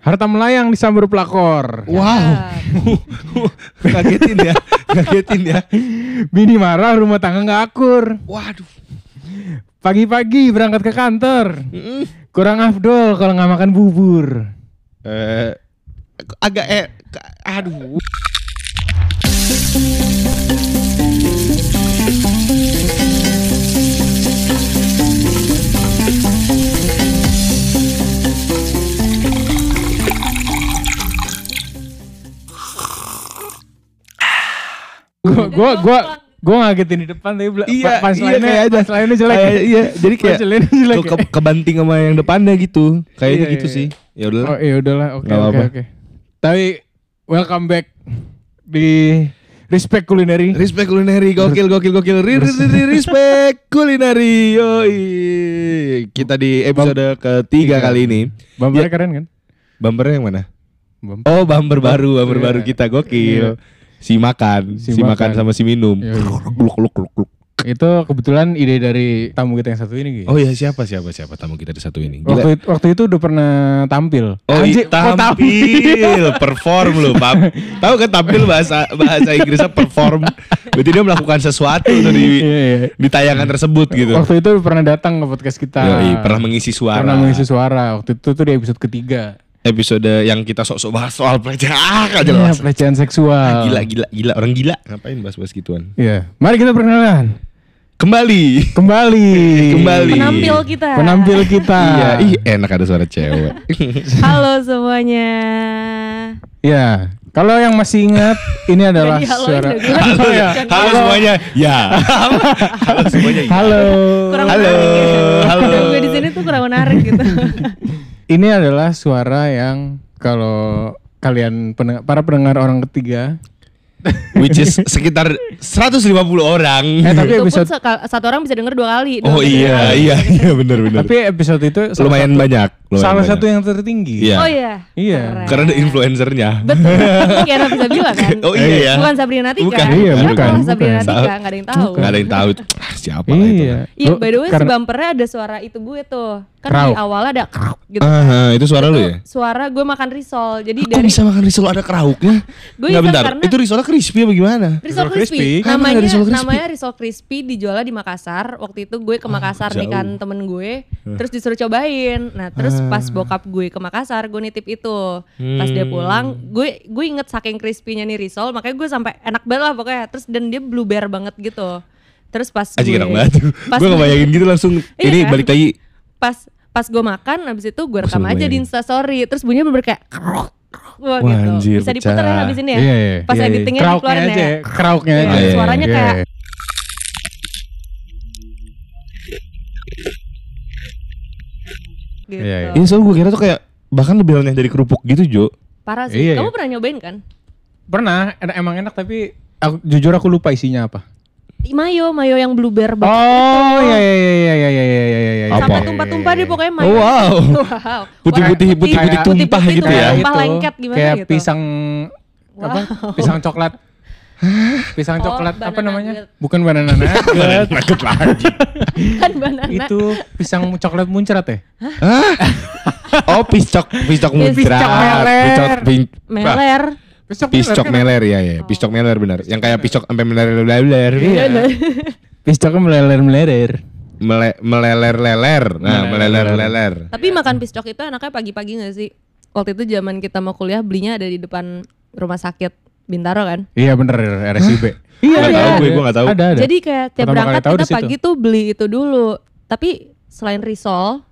Harta melayang disambur pelakor. Wow. Ngagetin ya. Ngagetin ya. Bini marah, rumah tangga nggak akur. Waduh. Pagi-pagi berangkat ke kantor. Kurang afdol kalau nggak makan bubur. Eh agak eh aduh. Gua gua gua gua ngagetin di depan tapi Iya, pas iya, lainnya pas lainnya jelek. Kayak- iya, jadi kayak jelek. Ke, ke- kebanting sama yang depannya gitu. Kayaknya Iya, gitu iya, sih. Ya udah. Oh iya udahlah, oke oke. Tapi welcome back di Respect Culinary. Respect kulineri gokil gokil gokil respect kulineri yoi kita di episode ketiga Tiga. kali ini Bumpernya Ya. keren kan? bumpernya yang mana Bumper. oh bumper baru bumper Iya. baru kita gokil si makan Si si, makan. makan. sama si minum gluk, gluk. Itu kebetulan ide dari tamu kita yang satu ini gitu. oh ya siapa siapa siapa tamu kita di satu ini Gila. Waktu itu, waktu itu udah pernah tampil. Oh, Anjir, iya, kok tampil, perform lu, Pap. Tahu kan tampil bahasa bahasa Inggrisnya perform. Berarti dia melakukan sesuatu tuh di Iya, iya. di tayangan tersebut gitu. Waktu itu pernah datang ke podcast kita. Yoi, pernah mengisi suara. Pernah mengisi suara. Waktu itu tuh di episode ketiga. Episode yang kita sok-sok bahas soal pelecehan ah, gak Iya, jelas. pelecehan seksual. Gila, gila, gila. Orang gila. Ngapain bahas-bahas gituan? Iya. Mari kita perkenalan. Kembali. Kembali. Kembali. Penampil kita. Penampil kita. Iya, ih enak ada suara cewek. Halo semuanya. Iya. Kalau yang masih ingat, ini adalah haloin suara. Halo, ya. halo semuanya. Ya. halo semuanya. Ya. Halo. Kurang Halo, menarik gitu. halo. Gue di sini tuh kurang menarik gitu. Ini adalah suara yang kalau kalian pendengar, para pendengar orang ketiga, Which is sekitar 150 orang. eh tapi Itu episode satu orang bisa denger dua kali. Oh dua kali. iya, iya, iya benar benar. tapi episode itu Lumayan satu- banyak. lumayan salah banyak. satu yang tertinggi. Iya. Oh iya. Iya. Keren. Karena ada influencernya. Betul. Kiana bisa bilang kan. Oh iya ya. Bukan Sabrina Tika. Bukan. Iya, Siapa bukan, Sabrina bukan. Tika, nggak ada yang tahu. Gak ada yang tahu. Ah, Siapa lah itu? Iya. Iya, by the way si bumpernya ada suara itu gue tuh. Kan Krauk. di awalnya ada krauk gitu. Aha, itu suara lu ya? Suara gue makan risol. Jadi Kok dari bisa makan risol ada kerauknya? Gue Nggak bentar, karena- itu risolnya crispy apa gimana? Risol Risol crispy. crispy. Namanya risol crispy? namanya risol crispy dijualnya di Makassar. Waktu itu gue ke Makassar nih jauh. kan temen gue, terus disuruh cobain. Nah terus pas bokap gue ke Makassar, gue nitip itu. Pas dia pulang, gue gue inget saking crispy-nya nih risol, makanya gue sampai enak banget lah pokoknya. Terus dan dia blue bear banget gitu. Terus pas Aji gue enak banget tuh. pas Gue ngebayangin gitu langsung. Iya ini kan? balik lagi. Pas pas gue makan, habis itu gue rekam Langsung aja di bayangin. Insta Story. Terus bunyinya bener kayak Wah, Wah, gitu. anjir, Bisa diputar ya habis ini ya. Iya, iya. Pas Iya, iya. editingnya dikeluarin aja, ya. krauknya Iya, aja. suaranya Iya, kayak- iya. Gitu. Iya, iya. Ini soal gue kira tuh kayak bahkan lebih renyah dari kerupuk gitu Jo. Parah sih. Iya, Kamu iya. pernah nyobain kan? Pernah, emang enak tapi aku, jujur aku lupa isinya apa. Mayo, mayo yang blue bear banget Oh, iya iya iya iya iya iya iya iya iya. Apa? Sampai tumpah-tumpah dia pokoknya mayo. Oh, wow. wow. Putih-putih, putih-putih Kayak tumpah gitu ya. Tumpah lengket gimana kayak gitu. pisang apa? Pisang coklat. Pisang Oh, coklat apa banana namanya? nugget. Bukan banana nugget. Nugget lagi. kan banana. Itu pisang coklat muncrat ya? Oh piscok, piscok muncrat. Piscok meler. Piscok, Wah, Meler. Piscok, Piscok kan? meler ya ya, piscok meler benar. Yang kayak piscok sampai meler-meler. Iya. Piscoknya meleler-meleler. Mele- meleler-leler. Nah, meleler-leler. Tapi makan piscok itu enaknya pagi-pagi gak sih? Waktu itu zaman kita mau kuliah belinya ada di depan rumah sakit Bintaro kan. Iya bener RSIB. Nggak ada. tahu gue, gue nggak tahu. Ada ada. Jadi kayak tiap Pertama berangkat kita pagi tuh beli itu dulu. Tapi selain risol,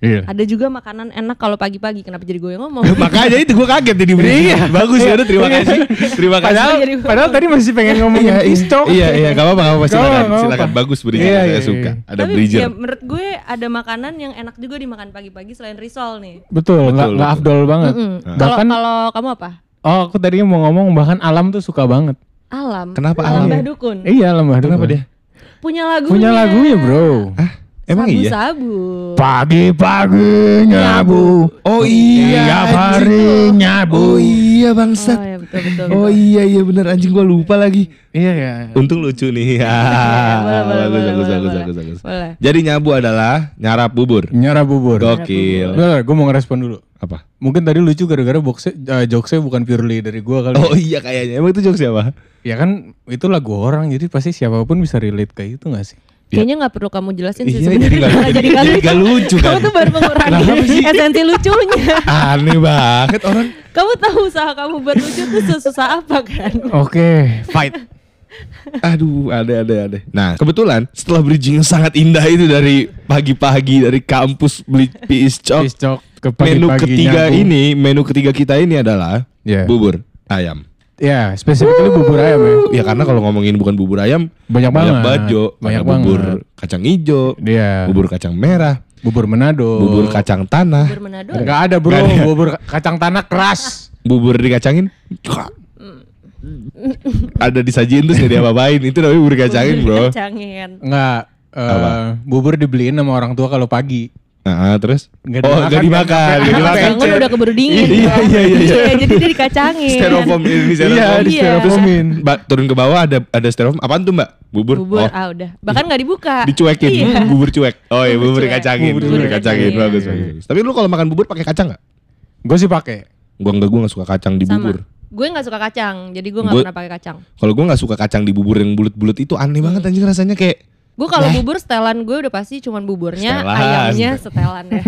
Iya. ada juga makanan enak kalau pagi-pagi. Kenapa jadi gue yang ngomong? Makanya itu gue kaget jadi beri. Bagus ya udah terima kasih. Terima kasih. Padahal, padahal tadi masih pengen ngomongin piscok. Iya iya gak apa-apa gak apa-apa Gak silakan apa-apa. silakan bagus berinya Iya, saya iya, suka. iya. Ada Tapi bridger. ya menurut gue ada makanan yang enak juga dimakan pagi-pagi selain risol nih. Betul, nggak Betul, nggak afdol banget. Kalau Bahkan kalau kamu apa? oh aku tadinya mau ngomong bahkan alam tuh suka banget. Alam. Kenapa alam? Mbah Dukun. Iya lembah Kenapa Dukun. dia? Punya lagunya. Punya lagunya bro. Hah? Emang iya? Sabu-sabu. Pagi-pagi nyabu. Oh iya. Tiap hari nyabu. Oh iya Oh, bangsat. iya betul. betul betul. Oh iya iya bener anjing gua lupa lagi. Iya ya. Untung lucu nih. Ya, boleh, boleh, bagus, boleh, bagus, boleh, bagus, boleh. bagus, bagus. Boleh. Jadi nyabu adalah nyarap bubur. Nyara bubur. Gokil. gue mau ngerespon dulu. Apa? Mungkin tadi lucu gara-gara boxnya, eh, jokesnya bukan purely dari gua kali. Oh iya kayaknya. Emang itu jokes siapa? Ya kan itu lagu orang jadi pasti siapa pun bisa relate kayak itu gak sih? Kayaknya nggak perlu kamu jelasin sih Iya, sebenarnya. jadi jadi- nggak jadi nggak lucu Kamu kan? tuh baru mengurangi esensi lucunya. Aneh banget orang. kamu tahu usaha kamu buat lucu tuh sesusah apa kan? Oke, fight. Aduh, ada ada ada. Nah, kebetulan setelah bridging yang sangat indah itu dari pagi-pagi dari kampus beli piis cok. Ke Menu pagi-pagi ketiga nyabu. ini, menu ketiga kita ini adalah Iya. bubur ayam. Ya, spesifiknya bubur ayam ya. Ya karena kalau ngomongin bukan bubur ayam, Banyak banget. bajo, Banyak ada bubur banget. kacang hijau, Iya. bubur kacang merah, Bubur Manado. bubur kacang tanah, Bubur Manado. Enggak ada bro, Nggak ada. bubur kacang tanah keras. bubur dikacangin. ada disajiin terus nggak diapa-apain. Itu namanya bubur kacangin, Bro. Kacangin. Enggak, eh, Apa? bubur dibeliin sama orang tua kalau pagi. Nah, terus Nggak Oh, dimakan, nggak dimakan, kan? nggak dimakan. Bangun udah keburu dingin. Iya, iya, iya, iya. Jadi dia dikacangin. Styrofoam ini styrofoam. Iya, di Iya. styrofoamin. Mbak turun ke bawah ada ada styrofoam. Apaan tuh, Mbak? Bubur. Bubur, Oh, ah udah. Bahkan nggak dibuka. dicuekin. Iya. Bubur cuek. Oh iya, Bubur bubur dikacangin. Bubur Bubur dikacangin. Bagus, bagus, bagus. Tapi lu kalau makan bubur pakai kacang nggak? Gue sih pakai. Gua enggak, gua enggak suka kacang di Sama. bubur. Gue nggak suka kacang, jadi gue nggak Gue- pernah pakai kacang. Kalau gua nggak suka kacang di bubur yang bulat-bulat itu aneh banget anjing rasanya kayak Gue kalau bubur setelan gue udah pasti cuman buburnya, Setelan. ayamnya setelan ya.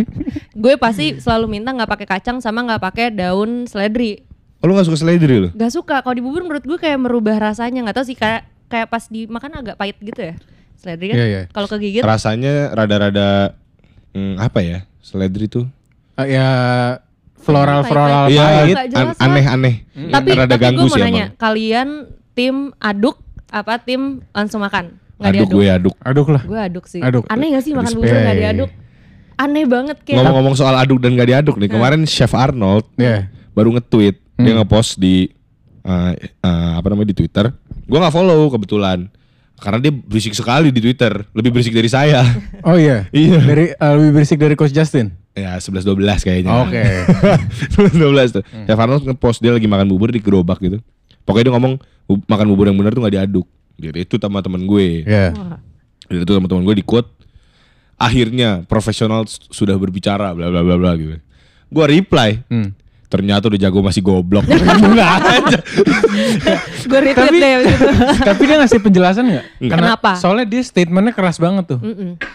gue pasti selalu minta nggak pakai kacang sama nggak pakai daun seledri. Oh, lu gak suka seledri lu? Gak suka kalau di bubur menurut gue kayak merubah rasanya nggak tahu sih kayak kayak pas dimakan agak pahit gitu ya seledri kan. Iya, iya. Kalau kegigit Rasanya rada-rada hmm, apa ya? Seledri tuh. Eh, ya floral floral. Iya, pahit. nggak jelas lah. aneh-aneh. tapi rada tapi ganggu gue mau sih nanya emang. kalian tim aduk apa tim langsung makan? Nggak Aduk diaduk. gue aduk. Aduk lah. Gue aduk sih. Aduk. Aneh gak sih makan Respect. bubur nggak diaduk? Aneh banget kayak. Ngomong-ngomong soal aduk dan gak diaduk nih, kemarin Chef Arnold Iya. baru nge-tweet, dia Hmm. nge-post di uh, uh, apa namanya di Twitter. Gua nggak follow kebetulan. Karena dia berisik sekali di Twitter, lebih berisik dari saya. Oh iya. Iya. Dari eh, lebih berisik dari Coach Justin. ya 11 12 kayaknya. Oke. 11 12 tuh. Chef Arnold nge-post dia lagi makan bubur di gerobak gitu. Pokoknya dia ngomong "Bu- makan bubur yang benar tuh gak diaduk. Gitu itu sama temen gue. Dan itu sama temen gue di quote akhirnya profesional sudah berbicara bla bla bla bla gitu. Gue reply, Hmm. Ternyata udah jago masih goblok. Nggak aja. Gue retweet deh. Tapi dia ngasih penjelasan nggak? Karena Kenapa? Soalnya dia statementnya keras banget tuh.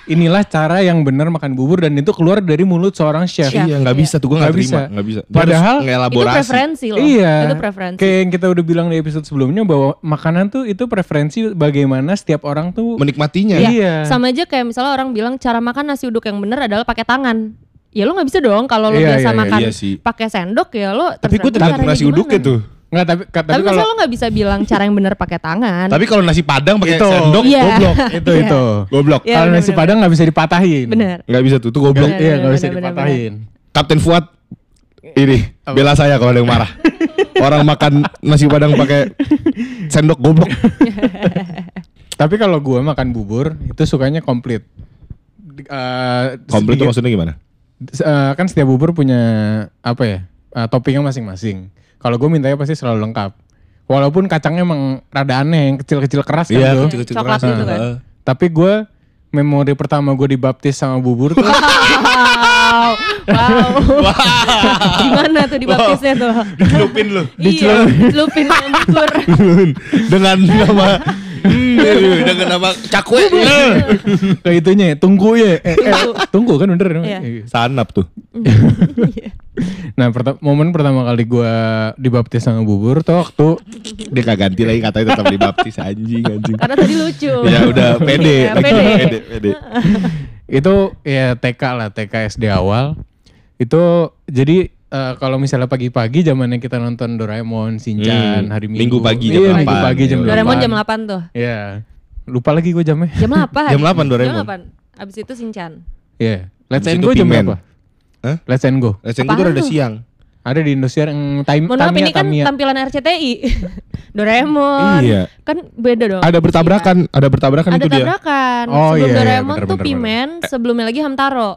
Inilah cara yang benar makan bubur dan itu keluar dari mulut seorang chef. Chef. Iya nggak Iya. bisa tuh gue nggak Nggak terima bisa. nggak bisa. Dia Padahal Itu preferensi loh. Iya. Itu preferensi. Kayak yang kita udah bilang di episode sebelumnya bahwa makanan tuh itu preferensi bagaimana setiap orang tuh menikmatinya. Iya. Iya. Sama aja kayak misalnya orang bilang cara makan nasi uduk yang benar adalah pakai tangan. Ya lo nggak bisa dong kalau lo Iya, biasa iya, iya, makan iya sih. pakai sendok ya lo Tapi gue terserah tergantung nasi gimana. uduknya tuh. Enggak tapi Tapi, tapi kalau lo nggak bisa bilang cara yang benar pakai tangan. Tapi kalau nasi padang pakai itu sendok Iya. goblok itu Iya. itu. goblok. Iya, kalau bener, nasi bener, padang nggak bisa dipatahin. Bener. Nggak bisa tuh, tuh goblok. Bener, Iya bener, nggak bisa bener, bener, dipatahin. Kapten Fuad ini bela saya kalau ada yang marah. Orang makan nasi padang pakai sendok goblok. Tapi kalau gua makan bubur itu sukanya komplit. Eh, Komplit tuh sedikit- maksudnya gimana? Eh, kan setiap bubur punya apa ya eh, toppingnya masing-masing. Kalau gue mintanya pasti selalu lengkap. Walaupun kacangnya emang rada aneh, yang kecil-kecil keras kan tuh. kecil-kecil Coklat keras. gitu kan. Tapi gue memori pertama gue dibaptis sama bubur tuh Wow, wow. Gimana tuh dibaptisnya tuh? Dicelupin lu. Iya, dicelupin sama bubur. dengan nama Dengan nama cakwe. ke itunya ya, tunggu ya. Eh, eh, tunggu kan bener. Iya. Sanap tuh. Nah, perta- momen pertama kali gue dibaptis sama bubur tuh waktu Dia kagak ganti lagi katanya tetap dibaptis anjing anjing. Karena tadi lucu. Ya udah pede, Iya, lagi pede. pede, pede. itu ya TK lah, TK SD awal. Itu jadi eh, kalau misalnya pagi-pagi zamannya kita nonton Doraemon, Shinchan, Hmm, hari Minggu. Minggu pagi jam iya, Minggu 8. pagi jam Iya. Doraemon 8. jam 8 tuh. Iya. Lupa lagi gue jamnya. Jam 8. Jam 8 Doraemon. Jam 8. Abis itu Sinchan. Iya. Let's Habis and itu go jam berapa? Hah? Let's and go. Apaan itu rada tuh? siang. Ada di Indosiar yang time Mohon maaf Tamiya ini kan Tamiya. tampilan RCTI. Doraemon. Iya. Kan beda dong. Ada bertabrakan, ada bertabrakan Ada itu dia. tabrakan. Oh, sebelum iya, iya, Doraemon bener, tuh bener, Pimen, sebelumnya lagi Hamtaro.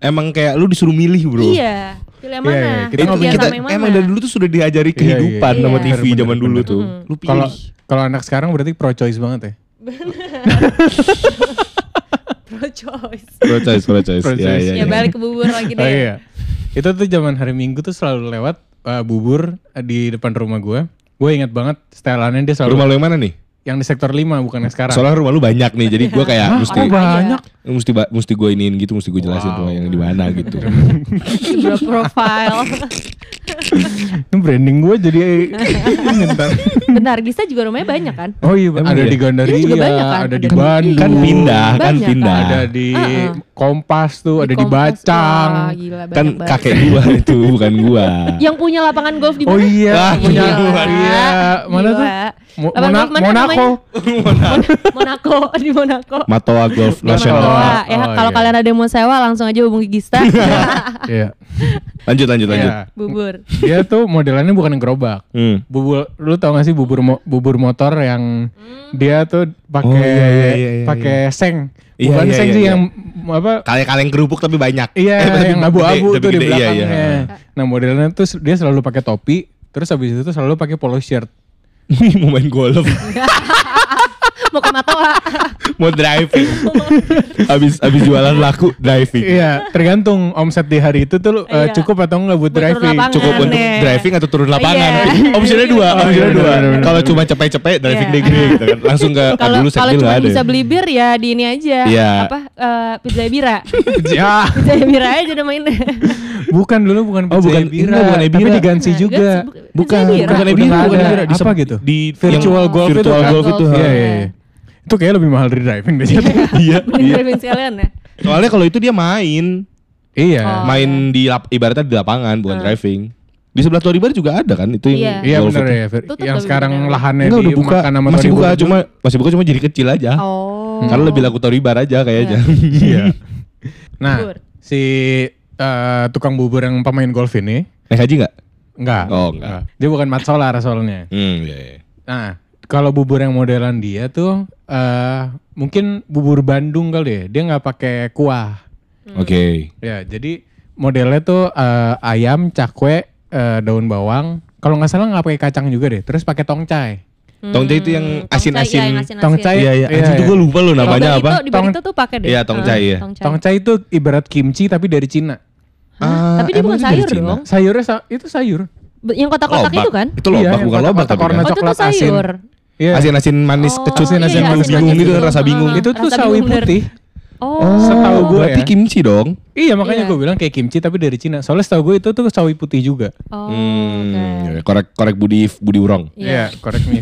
Emang kayak lu disuruh milih bro. Iya, pilih yang Iya, mana? iya, kita Itu ngomong- Setia kita sama yang mana? emang dari dulu tuh sudah diajari Iya, kehidupan iya. sama Iya. TV Bener, zaman bener, dulu bener. tuh. Lu pilih. Kalau kalau anak sekarang berarti pro choice banget ya. Pro choice. pro choice, pro choice. Pro choice. iya, Ya iya. balik ke bubur lagi Oh deh. iya. Itu tuh zaman hari Minggu tuh selalu lewat uh, bubur uh, di depan rumah gue. Gue ingat banget setelannya dia selalu Rumah lu yang mana nih? Yang di sektor 5 bukan yang sekarang. Soalnya rumah lu banyak nih, jadi gua kayak Hah, mesti banyak? mesti mesti gue iniin gitu, mesti gue jelasin Wow. rumah yang di mana gitu. Sebuah profile. Ini branding gue jadi ngentar. Benar, Gista juga rumahnya banyak kan? Oh iya, Emang ada iya? di Gandaria, Iya juga banyak kan? ada di Ada di- Bandung, kan pindah, kan Banyak pindah. kan? ada di Heeh. Kompas tuh, ada di. Bacang. Wah, gila, kan banyak kakek gua itu bukan gua. Yang punya lapangan golf di Oh mana? iya, Ah, punya iya, mana Gila. tuh? Mo- Mona- mana Monaco. Monaco di Monaco. Matoa Golf Nasional. Matoa. Ya, Oh, kalau iya. kalian ada yang mau sewa langsung aja hubungi Gista. Iya. Lanjut lanjut lanjut. Iya. Bubur. Dia tuh modelannya bukan yang gerobak. Hmm. Bubur, lu tau gak sih bubur mo- bubur motor yang dia tuh pakai Oh, iya, iya, iya, iya, pakai seng. Iya, Bukan iya, seng iya, sih iya. yang apa? Kaleng-kaleng kerupuk tapi banyak. Iya, Eh, tapi yang abu-abu tuh di gede, iya, belakangnya. iya. Nah, modelnya tuh dia selalu pakai topi, terus habis itu tuh selalu pakai polo shirt. mau main golf, Mau ke Matoa. mau driving. abis abis jualan laku driving. Iya, tergantung omset di hari itu tuh uh, Iya. cukup atau enggak buat driving. lapangan. Cukup Aneh. untuk driving atau turun lapangan. Iya. Opsinya dua, Oh, opsinya iya, dua. bener, Kalau cuma cepet-cepet driving Iya. deh gede gitu kan. Langsung ke Kalau dulu kalau sekil cuma bisa beli bir ya di ini aja. Iya. Apa eh, pizza bira. ya, pizza bira aja udah mainnya. bukan dulu bukan Oh, pizza bukan. Ebira, Enggak, bukan tapi Ebira. diganti Nah, juga. Bukan, Ebira. Bukan Ebira, bukan. Ebira. Di Apa gitu? Di Virtual yang golf itu virtual golf itu. Iya, iya, iya. Itu kayak lebih mahal dari driving deh. Iya. Mending driving sekalian ya. Soalnya kalau itu dia main, iya. Oh. main di lap, ibaratnya di lapangan bukan driving. Di sebelah Toribar juga ada kan itu Iya. yang Iya golf benar itu. ya. Tutup Yang sekarang bener. lahannya Enggak udah buka, dimakan sama masih Tori buka cuma masih buka cuma jadi kecil aja. Oh. Karena lebih laku Toribar aja kayaknya. Iya. Nah, Bubur. si eh, tukang bubur yang pemain golf ini Naik haji nggak? enggak. Oh, enggak. Dia bukan Mat Solar soalnya. Hmm, iya, iya. Nah, kalau bubur yang modelan dia tuh eh mungkin bubur Bandung kali ya. Dia nggak pakai kuah. Oke. Ya, jadi modelnya tuh eh, ayam, cakwe, eh, daun bawang. Kalau nggak salah nggak pakai kacang juga deh. Terus pakai tongcai. Tongcai itu yang Hmm, tongcai, asin-asin. iya, yang asin-asin. Tongcai. Iya, iya. Iya, Anjing itu iya. gue lupa loh namanya apa. Barito- Di Barito tuh pakai deh. Iya, tongcai, iya. Tongcai. Tongcai itu ibarat kimchi tapi dari Cina. Ah, Tapi dia bukan itu sayur Cina? dong. Sayurnya sa- itu sayur. Yang kotak-kotak itu kan? Itu lobak Iya, bukan yang lobak tapi warna kan. Oh itu asin. sayur. Iya. Asin-asin manis Oh, kecut, iya, asin iya, manis asin bingung manis gitu rasa bingung. Itu tuh Rasa sawi putih. Oh. Setahu gue berarti ya. kimchi dong. Iya makanya Iya. gue bilang kayak kimchi tapi dari Cina. Soalnya setahu gue itu tuh sawi putih juga. Oh, Hmm, oke. ya, korek korek Budi Budi Urong. Iya. correct me.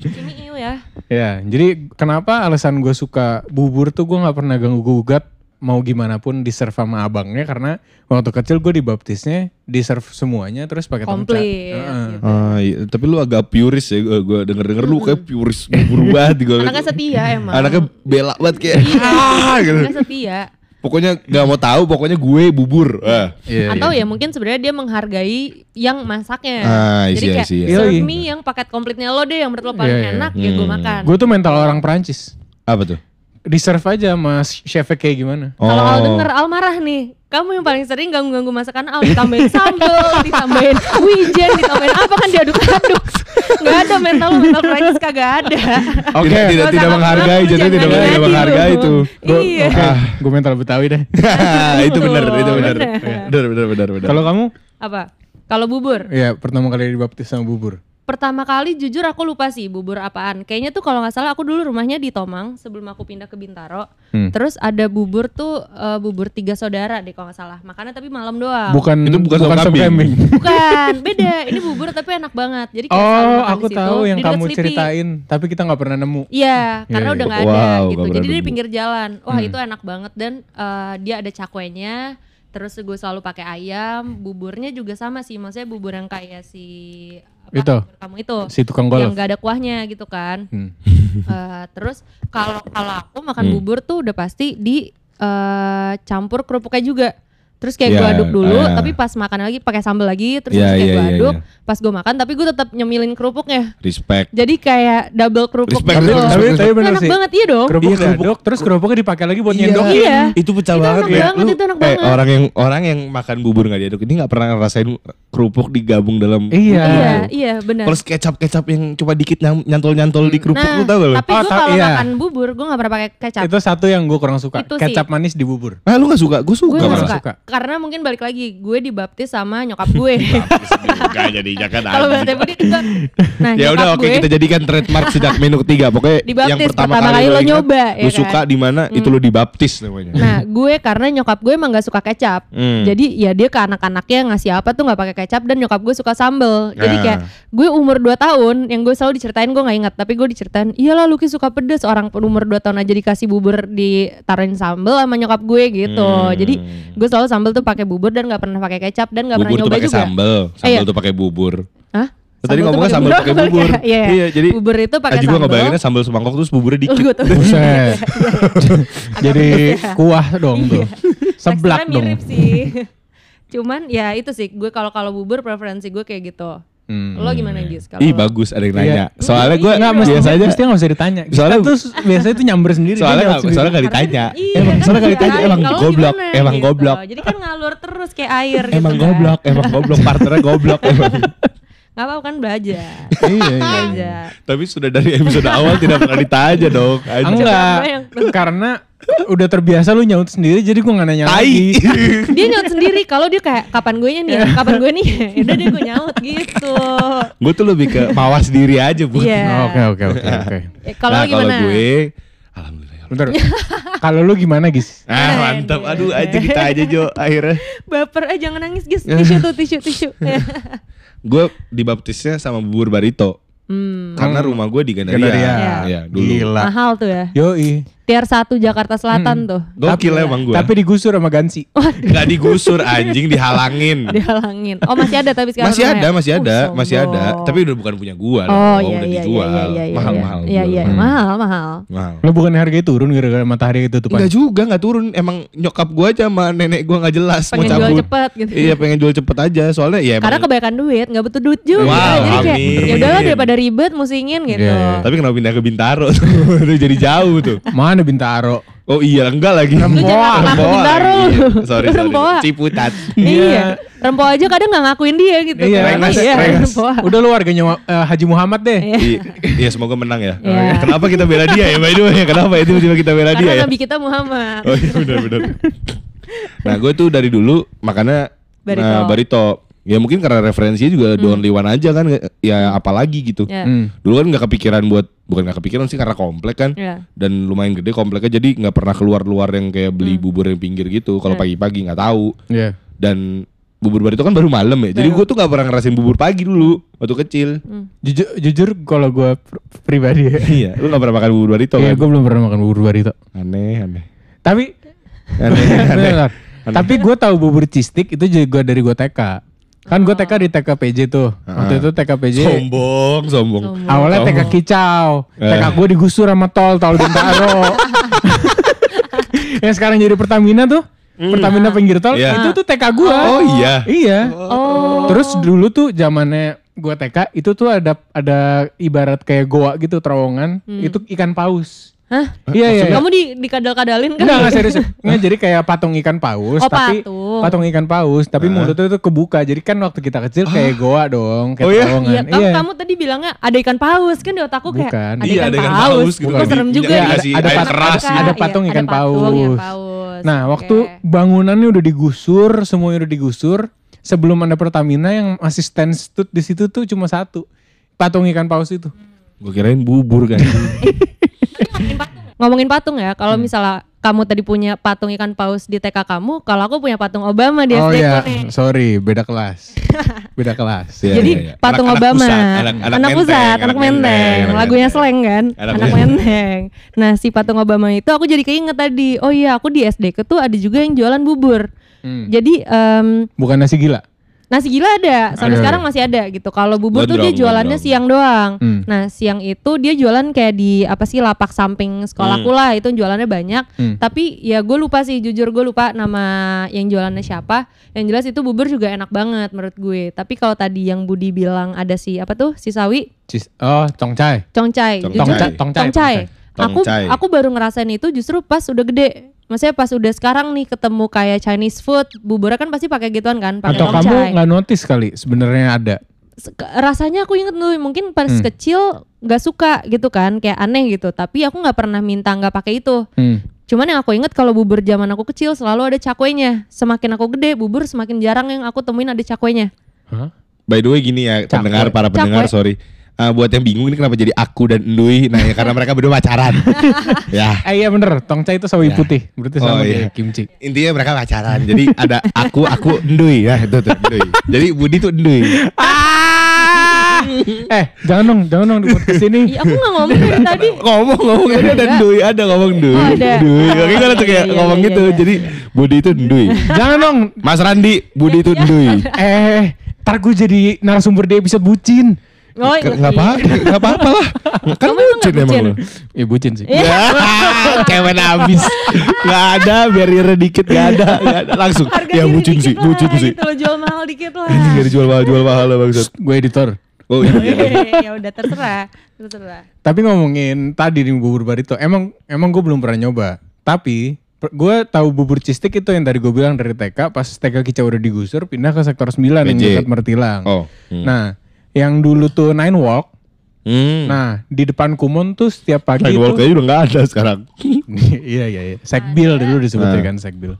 Ini iu ya. ya, jadi kenapa alasan gue suka bubur tuh gue nggak pernah ganggu gugat mau gimana pun di serve sama abangnya karena waktu kecil gue dibaptisnya di serve semuanya terus pakai tongcat. Komplit. Heeh. gitu. Ah, iya. tapi lu agak puris ya, gue denger denger lu kayak puris bubur banget gue. Anaknya setia emang. Anaknya bela banget kayak. Iya. ah, gitu. Anaknya setia. Pokoknya nggak mau tahu, pokoknya gue bubur. Ah. Iya, Atau iya. ya mungkin sebenarnya dia menghargai yang masaknya. Ah, I Jadi kayak see, I see. serve Yoi. me yang paket komplitnya lo deh yang menurut lo paling Iya, iya. enak ya gue Hmm. makan. Gue tuh mental orang Prancis. Apa tuh? Di serve aja mas chefnya kayak gimana. Kalau Al Oh. denger Al marah nih, kamu yang paling sering ganggu-ganggu masakan Al ditambahin sambel, ditambahin wijen, ditambahin apa kan diaduk-aduk. Gak ada mental mental Prancis kagak ada. Oke. Tidak, tidak, tidak menghargai, jadi tidak, tidak menghargai itu. Iya. gue mental Betawi deh. itu benar, itu benar. Bener. Benar, benar, benar, benar. Kalau kamu? Apa? Kalau bubur? Ya pertama kali dibaptis sama bubur. Pertama kali jujur aku lupa sih bubur apaan. Kayaknya tuh kalau nggak salah aku dulu rumahnya di Tomang sebelum aku pindah ke Bintaro. Hmm. Terus ada bubur tuh eh, bubur tiga saudara deh kalau nggak salah. Makannya tapi malam doang. Bukan Itu bukan sop sop kambing. Bukan, beda. Ini bubur tapi enak banget. Jadi kayak Oh, aku situ, tahu yang kamu Sleepy. ceritain, tapi kita nggak pernah nemu. Iya, karena Iya, udah nggak ada Wow, gitu. nggak Jadi di pinggir jalan. Wah Hmm. itu enak banget dan eh, dia ada cakwenya. Terus gue selalu pakai ayam. Buburnya juga sama sih. Maksudnya bubur yang kayak si apa, Itu. kamu itu. Si tukang Yang golf. gak ada kuahnya gitu kan. Hmm. Eh, terus kalau kalau aku makan Hmm. bubur tuh udah pasti di eh, campur kerupuknya juga. Terus kayak Iya, gue aduk dulu, ah. tapi pas makan lagi pakai sambal lagi, terus Iya, kayak iya, gue iya, aduk. iya. Pas gue makan, tapi gue tetap nyemilin kerupuknya. Respect. Jadi kayak double kerupuk Respect, gitu. respect, tapi, respect. tapi bener enak sih. banget iya dong. Kerupuk Iya, kerupuk. diaduk, terus kerupuknya dipakai lagi buat Iya. nyendok. Iya. Itu pecah Itu banget enak ya. banget, itu enak eh, banget. orang yang orang yang makan bubur nggak diaduk ini nggak pernah ngerasain kerupuk digabung dalam Iya. Iya, iya benar. Terus kecap-kecap yang cuma dikit nyantol-nyantol di kerupuk Nah, lu tau gak lu? tapi Oh, gue ta- kalau iya. makan bubur, gue gak pernah pakai kecap. Itu satu yang gue kurang suka. Itu sih. Kecap manis di bubur. Ah lu gak suka? Gue suka gue suka. Karena mungkin balik lagi, gue dibaptis sama nyokap gue. Gak jadi jangan kalau bahasa Budi juga. Nah, Ya udah oke kita jadikan trademark sejak menu ketiga. Pokoknya Dibaptis, yang pertama, pertama kali lo nyoba, ya Lu kan? suka di mana itu lo dibaptis namanya. Nah, gue karena nyokap gue emang gak suka kecap. Hmm. Jadi ya dia ke anak-anaknya ngasih apa tuh nggak pakai kecap dan nyokap gue suka sambel. Jadi Nah. kayak gue umur 2 tahun yang gue selalu diceritain gue nggak ingat tapi gue diceritain iyalah Lucky suka pedes orang umur 2 tahun aja dikasih bubur ditaruhin sambel sama nyokap gue gitu. Hmm. Jadi gue selalu sambel tuh pakai bubur dan nggak pernah pakai kecap dan nggak pernah bubur tuh nyoba pakai juga. sambel, Eh, sambel iya. tuh pakai bubur. Hah? Tadi ngomongnya sambal pakai bubur. Iya, Iya, jadi bubur itu pakai gue sambel. ngebayanginnya sambal semangkok terus buburnya Oh, dikit. Buset. Jadi pedes ya. kuah dong tuh. Seblak dong. mirip sih. Cuman ya itu sih gue kalau kalau bubur preferensi gue kayak gitu. Hmm. Lo gimana Gis? Kalau Ih lo? bagus ada yang Iya. nanya. Soalnya gue Enggak, mesti biasanya mesti nggak usah ditanya. Kita Soalnya- tuh biasanya tuh nyamber sendiri. dia soalnya nggak soalnya nggak ditanya. Iya, Emang kan soalnya nggak iya, ditanya emang goblok, gimana emang gitu. goblok. Jadi kan ngalur terus kayak air gitu. Emang kan. goblok, emang goblok partnernya goblok emang. Gak apa-apa kan belajar. Iya, iya. Tapi sudah dari episode awal tidak pernah ditanya dong. Enggak, karena udah terbiasa lu nyaut sendiri jadi gua nggak nanya Tai. lagi. Dia nyaut sendiri kalau dia kayak kapan gue nih, ya? kapan gue nih. ya Udah deh gue nyaut gitu. Gue tuh lebih ke mawas diri aja bu. Iya. Oh, Oke oke oke oke. Eh, Kalau nah, gimana? gue, alhamdulillah. ya. Bentar. Kalau lu gimana, Gis? Ah mantap, aduh aja kita aja Jo akhirnya. Baper eh jangan nangis guys. Tisu tuh tisu tisu. Gue dibaptisnya sama bubur barito. hmm. Karena rumah gue di Gandaria. Gandaria. Iya, dulu. Gila. Mahal tuh ya. Yoi. Tier 1 Jakarta Selatan tuh. Gokil emang gue. Tapi digusur sama Gansi. Gak digusur anjing dihalangin. Dihalangin. Oh masih ada tapi sekarang Masih ada, masih Oh, ada, masih ada. sombong. Tapi udah bukan punya gua Oh loh, iya udah iya dijual. iya iya iya. mahal iya. mahal. Iya iya Hmm. mahal mahal. Mahal. Lu bukan harganya turun gara-gara matahari ketutupan. Enggak juga, enggak turun. Emang nyokap gua aja sama nenek gua nggak jelas Pengen mau jual cabut. cepet gitu. Iya, pengen jual cepet aja. Soalnya ya emang Karena kebanyakan duit, nggak butuh duit juga. Wow, Jadi kayak ya udahlah daripada ribet musingin gitu. Iya, iya. Tapi kenapa pindah ke Bintaro tuh? Itu jadi jauh tuh. Mana Bintaro? Oh iya, enggak lagi. Jangan ngaku Bintaro lagi. lu. Sorry, Lu sorry. Rempoa. Ciputat. Iya. Rempoa aja kadang nggak ngakuin dia gitu. Iya, kan. Rengas, Iya, Rengas. Rempoa. Udah lu warganya eh, Haji Muhammad deh. Iya, Iya, semoga menang ya. Iya. Kenapa kita bela dia ya, by the way? Kenapa itu tiba kita bela dia Karena ya? nabi kita Muhammad. Oh iya benar benar. nah gue tuh dari dulu makannya Barito. nah, barito. Ya mungkin karena referensinya juga Don Liwan aja kan. Ya apalagi gitu. Ya. Hmm. Dulu kan nggak kepikiran buat bukan nggak kepikiran sih karena komplek kan. Iya. Dan lumayan gede kompleknya jadi nggak pernah keluar-luar yang kayak beli bubur yang pinggir gitu. Kalau pagi-pagi nggak tahu. Iya. Dan bubur barito kan baru malam ya. Jadi gue tuh nggak pernah ngerasain bubur pagi dulu waktu kecil. Jujur, jujur kalau gue pribadi ya. Iya, lu nggak pernah makan bubur barito Iya, kan? gue belum pernah makan bubur barito. Aneh, aneh. Tapi Aneh, aneh. Bentar. Tapi gue tahu bubur cistik itu juga dari gue TK. Kan gue TK di TK PJ tuh. Waktu itu TK PJ Sombong, sombong. awalnya TK kicau. Eh. TK gue digusur sama tol, tol Bintaro. Yang sekarang jadi Pertamina tuh. Pertamina pinggir tol, Iya. itu tuh TK gue. Oh iya. Iya. Oh. Terus dulu tuh zamannya gue TK itu tuh ada ada ibarat kayak goa gitu terowongan, itu ikan paus. Hah? Iya iya. iya. Kamu di dikadal-kadalin kan? Enggak, enggak serius. Enggak, jadi kayak patung ikan paus, Oh, tapi patung. patung ikan paus, tapi mulutnya tuh kebuka. Jadi kan waktu kita kecil kayak goa dong, kayak Oh, iya? Iya, kamu, kamu tadi bilangnya ada ikan paus kan di otakku kayak Bukan. ada Iya, ikan ada ikan paus. paus gitu Kok kan. serem juga iya, ya. ada air pat- keras. ada- ada patung ikan patung, iya, paus. paus. Nah, Oke. waktu bangunannya udah digusur, semuanya udah digusur, sebelum ada Pertamina yang masih stand stud di situ tuh cuma satu. Patung ikan paus itu. Gue kirain bubur kan. ngomongin patung ya, Hmm. kalau misalnya kamu tadi punya patung ikan paus di TK kamu, kalau aku punya patung Obama di oh SD iya, nih. sorry, beda kelas. beda kelas. Iya, Jadi iya, iya. patung Anak-anak Obama, pusat, anak- anak menteng, pusat, anak anak menteng, menteng, anak lagunya slang kan, Anak anak, menteng. Nah si patung Obama itu aku jadi keinget tadi, oh iya aku di SD ke tuh ada juga yang jualan bubur. Hmm. Jadi em, Bukan nasi gila. Nasi gila ada, sampai Ada. sekarang masih ada gitu. Kalau bubur tuh dia jualannya gondrong. siang doang. Hmm. Nah siang itu dia jualan kayak di apa sih lapak samping sekolahku Hmm. lah itu jualannya banyak. Hmm. Tapi ya gue lupa sih jujur gue lupa nama yang jualannya siapa. Yang jelas itu bubur juga enak banget menurut gue. Tapi kalau tadi yang Budi bilang ada si apa tuh si sawi Cis- oh, congcai. Congcai. Jujur, Tongcai, tongcai. Tongcai. Aku aku baru ngerasain itu justru pas udah gede. Maksudnya pas udah sekarang nih ketemu kayak Chinese food, buburnya kan pasti pakai gituan kan, pakai Atau kamu nggak notice kali sebenarnya ada. Rasanya aku inget dulu mungkin pas Hmm. kecil nggak suka gitu kan, kayak aneh gitu. Tapi aku nggak pernah minta nggak pakai itu. Hmm. Cuman yang aku inget kalau bubur zaman aku kecil selalu ada cakwenya. Semakin aku gede, bubur semakin jarang yang aku temuin ada cakwenya. Hah? By the way gini ya Cakwe. pendengar para pendengar Cakwe. sorry. Ah, buat yang bingung ini kenapa jadi aku dan Ndui Nah ya karena mereka berdua pacaran Ya Eh iya bener, tongcai itu sawi Ya. putih. Berarti Oh, sama iya. kayak kimchi. Intinya mereka pacaran Jadi ada aku, aku Ndui ya itu tuh Ndui Jadi Budi tuh Ndui eh, jangan dong, jangan dong di podcast ini. Iya, aku nggak ngomong dari tadi. Ngomong ngomong ini ada Enggak. Ndui Ada ngomong Ndui Oh, ada. Ndui Oke kan tuh kayak Iya, iya, ngomong iya, gitu iya. Jadi Budi itu Ndui jangan dong. Mas Randi Budi itu Ndui Eh, ntar gue jadi narasumber di episode bucin. Oh, Nggak nggak apa nggak apa-apa lah Kan Kamu emang bucin nggak emang lo Iya bucin sih. Iya. Ya, Cewek abis Gak ada barrier dikit Gak ada, gak ada. Langsung Harga Ya bucin sih Bucin sih Gitu loh, jual mahal dikit lah. Ini gak dijual mahal Jual mahal lah bangsat Gue editor. Oh iya ya udah terserah, terserah. Tapi ngomongin tadi di bubur barito, emang emang gue belum pernah nyoba. Tapi gue tahu bubur cistik itu yang tadi gue bilang dari TK, pas TK Kicau udah digusur, pindah ke sektor 9 yang dekat Mertilang. Oh hmm. Nah, yang dulu tuh Nine Walk, Hmm. nah di depan Kumon tuh setiap pagi Nine Walk tuh, udah gak ada sekarang iya iya iya, Sekbil dulu disebutnya Nah. kan Sekbil.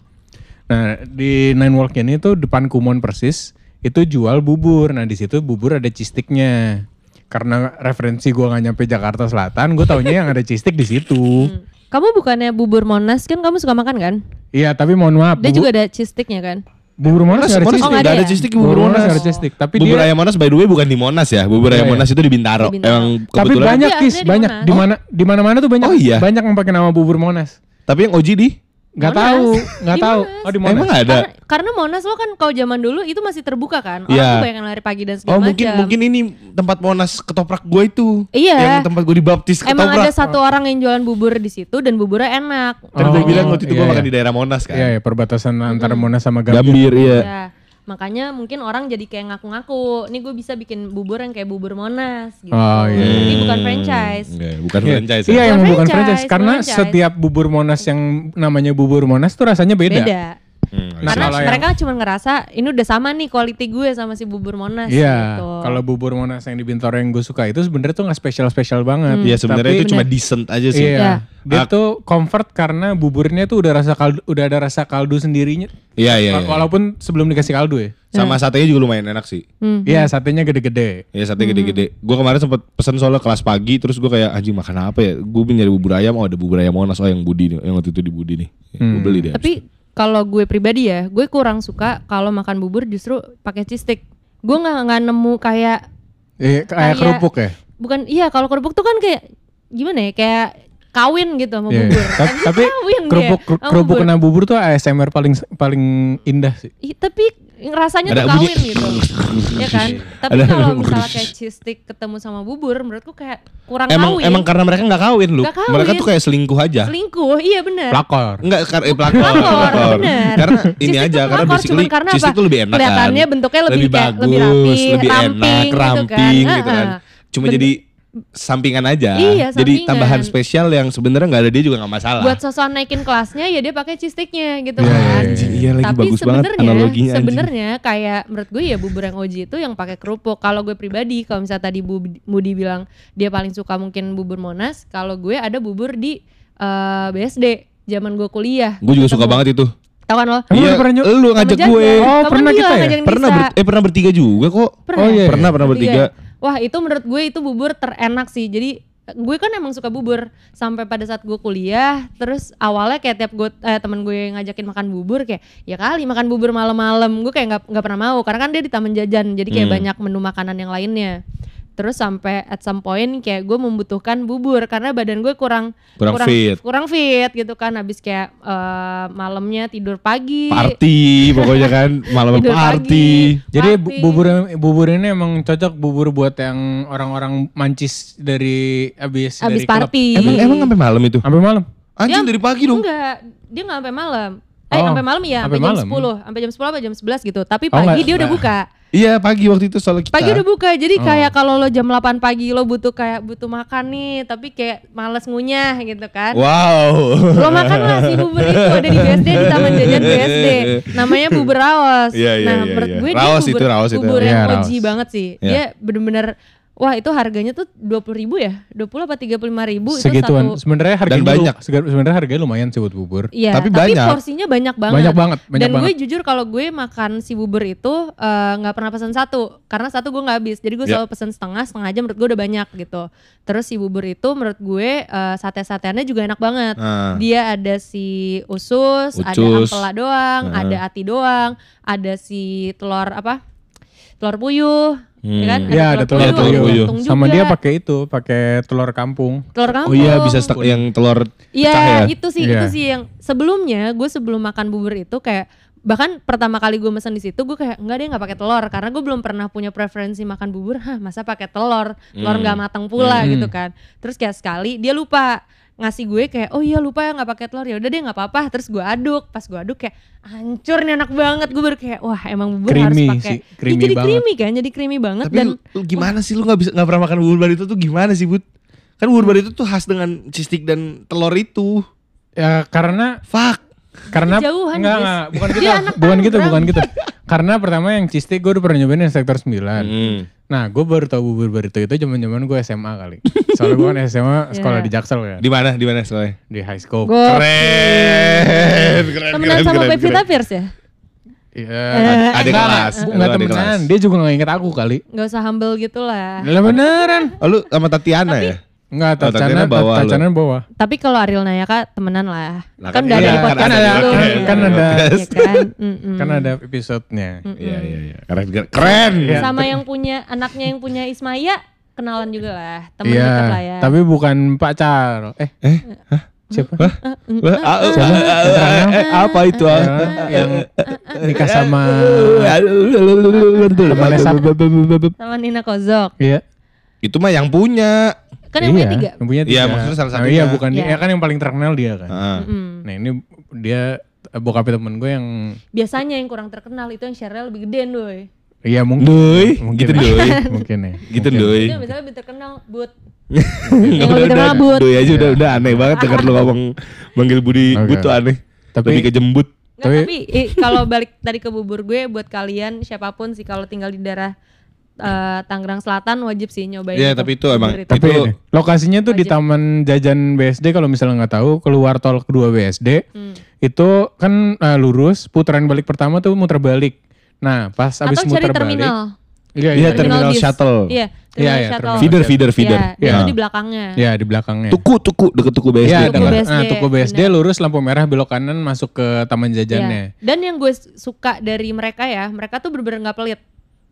Nah di Nine Walk ini tuh depan Kumon persis itu jual bubur. Nah di situ bubur ada cistiknya. Karena referensi gua nggak nyampe Jakarta Selatan, gue taunya yang ada cistik di situ. Hmm. Kamu bukannya bubur Monas kan kamu suka makan kan? Iya, tapi mohon maaf. Dia juga ada cistiknya kan? Bubur Monas nggak ada Monas cistik. Oh, ada ya? cistik di Bubur Bubur Monas Monas nggak ada cistik, tapi Bubur dia ayam Monas by the way bukan di Monas ya Bubur ayam iya. Monas itu di Bintaro Di Bintaro. Emang tapi kebetulan banyak Tapi kis, aslinya di banyak Monas. di mana di mana-mana tuh banyak. Oh, iya? Banyak yang pakai nama bubur Monas. Tapi yang Oji di Gak tahu, nggak Di tahu. Oh di Monas. Emang ada Karena, karena Monas lo kan kalau zaman dulu itu masih terbuka kan? Orang Iya. tuh banyak yang lari pagi dan segala Oh mungkin macam. mungkin ini tempat Monas ketoprak gue itu Iya. Yang tempat gue dibaptis Emang ketoprak ada satu orang yang jualan bubur di situ dan buburnya enak. Kan gue Oh, bilang waktu itu gue iya, makan iya. di daerah Monas kan Iya, ya, perbatasan antara Monas sama Gambir. Gambir iya Ya, makanya mungkin orang jadi kayak ngaku-ngaku, nih gue bisa bikin bubur yang kayak bubur Monas gitu. Oh, iya. Ini bukan franchise. Enggak, bukan Iya, franchise Iya, ya. yang Bukan franchise. Karena franchise. setiap bubur Monas yang namanya bubur Monas tuh rasanya beda. Beda. Hmm, Nah, Karena kalau yang- mereka cuma ngerasa ini udah sama nih quality gue sama si bubur Monas Iya, gitu. kalau bubur Monas yang di Bintaro yang gue suka itu sebenarnya tuh nggak spesial-spesial banget. Iya sebenarnya Tapi- itu cuma decent aja sih Iya. Iya. Dia Ah. tuh comfort karena buburnya tuh udah rasa kaldu, udah ada rasa kaldu sendirinya. Iya iya iya. Walaupun sebelum dikasih kaldu ya. Sama satenya juga lumayan enak sih Hmm. Iya, satenya gede-gede. Iya sate gede-gede. Gue kemarin sempet pesen soalnya kelas pagi, terus gue kayak anjing makan apa ya? Gue nyari bubur ayam, oh ada bubur ayam Monas, oh yang Budi nih, yang waktu itu di Budi nih. Gue Hmm. beli deh. Tapi kalau gue pribadi ya, gue kurang suka kalau makan bubur justru pakai cistik. Gue nggak nggak nemu kayak Eh, kayak Kayak- kerupuk ya. bukan iya kalau kerupuk tuh kan kayak gimana ya kayak kawin gitu sama Iya. bubur. Ta- Tapi Kawin kerupuk kerupuk kena bubur tuh ASMR paling paling indah sih. Ih, tapi rasanya Ada tuh bunyi. kawin gitu. ya kan? Tapi kalau misalnya kayak cheese stick ketemu sama bubur menurutku kayak kurang emang kawin. emang karena mereka nggak kawin lu. Nggak kawin. Mereka tuh kayak selingkuh aja. selingkuh. Iya benar. Pelakor. Enggak karena eh, pelakor, Pelakor, bener. Karena ini aja karena basically karena cheese stick tuh lebih enak kan. Kelihatannya bentuknya lebih kayak- bagus, lebih rapi, lebih ramping enak, gitu kan. ramping gitu kan. Cuma jadi sampingan aja. Iya, Jadi sampingan. tambahan spesial yang sebenarnya nggak ada dia juga nggak masalah. Buat sosokan naikin kelasnya ya dia pakai cheese sticknya gitu Iya, kan. iya, iya. Anjing, iya lagi Tapi bagus banget sebenarnya analoginya sebenarnya kayak menurut gue ya bubur yang Oji itu yang pakai kerupuk. Kalau gue pribadi kalau misalnya tadi Bu Budi bilang dia paling suka mungkin bubur Monas, kalau gue ada bubur di eh, BSD zaman gue kuliah. Gue juga suka banget itu. Tahu kan lo? Iya, pernah lu ngajak gue. Oh, Kamu pernah kita ya? Pernah ber- eh pernah bertiga juga kok. Pernah. Oh, iya. Pernah pernah bertiga. Wah itu menurut gue itu bubur terenak sih. Jadi gue kan emang suka bubur sampai pada saat gue kuliah. Terus awalnya kayak tiap gue eh, temen gue ngajakin makan bubur kayak ya kali makan bubur malam-malam. Gue kayak nggak nggak pernah mau karena kan dia di taman jajan. Jadi kayak Hmm. banyak menu makanan yang lainnya. Terus sampai at some point kayak gue membutuhkan bubur karena badan gue kurang Kurang fit. kurang fit gitu kan. Habis kayak eh, malamnya tidur pagi. Party pokoknya kan malam party. pagi. Jadi bu- Party. bubur bubur ini emang cocok bubur buat yang orang-orang mancis dari abis Habis dari klub. party. Emang emang sampai malam itu? Sampai malam. Anjing Dia- dari pagi dong. Enggak, dia nggak sampai malam. Eh, Oh, sampai malam ya, sampai jam malam. 10, sampai jam 10 apa jam 11 gitu. Tapi Oh, pagi enggak. dia udah Nah. buka. Iya pagi waktu itu soalnya kita. Pagi udah buka. Jadi Oh. kayak kalau lo jam 8 pagi lo butuh kayak butuh makan nih, tapi kayak males ngunyah gitu kan. Wow. Lo makan lah si bubur itu ada di BSD di Taman Jajan BSD. Namanya bubur raos. Iya, iya, nah, iya, menurut iya. gue Raos dia bubur, itu, raos itu. bubur Iya, yang. OG banget sih. Iya. Dia bener-bener Wah itu harganya tuh 20 ribu ya? 20 apa 35 ribu itu Segituan. satu Sebenarnya harganya Dan banyak. sebenarnya harganya lumayan sih buat bubur. Iya, Tapi tapi, banyak. porsinya banyak banget. Banyak banget, banyak Dan gue banget. jujur kalau gue makan si bubur itu eh, nggak pernah pesan satu, karena satu gue nggak habis. Jadi gue Ya. selalu pesan setengah, setengah aja menurut gue udah banyak gitu. Terus si bubur itu menurut gue eh, sate-sateannya juga enak banget. Nah, Dia ada si usus, ada Ucus. ampela doang, Heeh. ada ati doang, ada si telur apa? Telur puyuh, ya kan? Hmm. Iya, ada telur telur puyuh. Sama juga. dia pakai itu, pakai telur kampung. telur kampung. Oh iya bisa stek yang telur Iya pecah ya. itu sih Iya. itu sih yang sebelumnya gue sebelum makan bubur itu kayak bahkan pertama kali gue mesen di situ gue kayak enggak deh nggak pakai telur karena gue belum pernah punya preferensi makan bubur hah masa pakai telur telur Hmm. nggak matang pula Hmm. gitu kan terus kayak sekali dia lupa ngasih gue kayak oh iya lupa ya nggak pakai telur ya udah deh nggak apa-apa terus gue aduk pas gue aduk kayak hancur nih enak banget gue baru kayak wah emang bubur Creamy harus pakai jadi banget. creamy kan jadi creamy banget Tapi dan lu, lu gimana sih lu nggak bisa nggak pernah makan bubur bar itu tuh gimana sih bud? Kan bubur bar itu tuh khas dengan cistik dan telur itu. Ya karena Fuck. Karena Jauhan, enggak, enggak, bukan gitu. Dia anak bukan gitu, bukan gitu. Karena pertama yang cheese gue udah pernah nyobain di sektor 9. Hmm. Nah, gue baru tahu bubur barito itu zaman-zaman gue SMA kali. Soalnya gue kan SMA sekolah Iya. di Jaksel kan, Di mana? Di mana soalnya? di high school. gue Keren, keren, temenan sama Pevita Pierce ya Iya. Adik Enggak, kelas. Enggak temenan, kelas. dia juga gak inget aku kali. nggak usah humble gitu lah Lah beneran. Oh lu sama Tatiana ya? Enggak, Oh, Tatiana bawah lu. Tatiana bawah. Tapi kalau Ariel Nayaka temenan lah. Lah, kan kan udah iya, ada kan podcast ada, dulu. kan- Iya. kan ada. Iya kan? Mm-mm. Kan ada episodenya. Iya iya iya. Keren keren. Keren. Iya. Sama yang punya anaknya yang punya Ismaya kenalan juga lah. Temen Iya, dekat lah ya. tapi bukan pacar. Eh, Eh? siapa? Ah, ah, Siapa? ah, ah, eh, apa itu? ah? Yang, nikah sama Sama Nina Kozok. Iya. Itu mah yang punya. Kan yang punya Iya, tiga. Yang punya Iya, tiga. maksudnya salah Nah, satunya. iya, bukan dia. Iya. Ya kan yang paling terkenal dia kan. Ah. Mm-mm. Nah, ini dia bokapnya temen gue yang Biasanya yang kurang terkenal itu yang share lebih gedean doy. Iya mungkin. Doi, mungkin gitu doi. mungkin ya. Gitu Mungkin. doi. Itu misalnya lebih terkenal but. Yang lebih terkenal Bud. Doi aja udah udah aneh banget denger lu ngomong manggil Budi Oke. Bud tuh aneh. Tapi- Lebih ke jembut. Nggak, Tapi- tapi eh, kalau balik tadi ke bubur gue buat kalian siapa pun sih kalau tinggal di daerah eh, Tangerang Selatan wajib sih nyobain. Iya, tapi itu emang- bubur Tapi Itu- ini, lokasinya tuh di Wajib. Taman Jajan BSD kalau misalnya nggak tahu keluar tol kedua BSD Hmm. itu kan eh, lurus putaran balik pertama tuh muter balik. Nah pas abis Atau cari muter balik, terminal. iya Iya, iya, terminal bis. shuttle. Iya, terminal Iya, iya, shuttle. terminal Feeder feeder Iya, feeder. dia Ya. tuh di belakangnya. Iya di belakangnya. Tuku tuku deket tuku BSD. Iya, Tuku BSD, nah, Tuku BSD benar. lurus lampu merah belok kanan masuk ke taman Iya. jajannya. Dan yang gue suka dari mereka ya, mereka tuh bener-bener nggak pelit.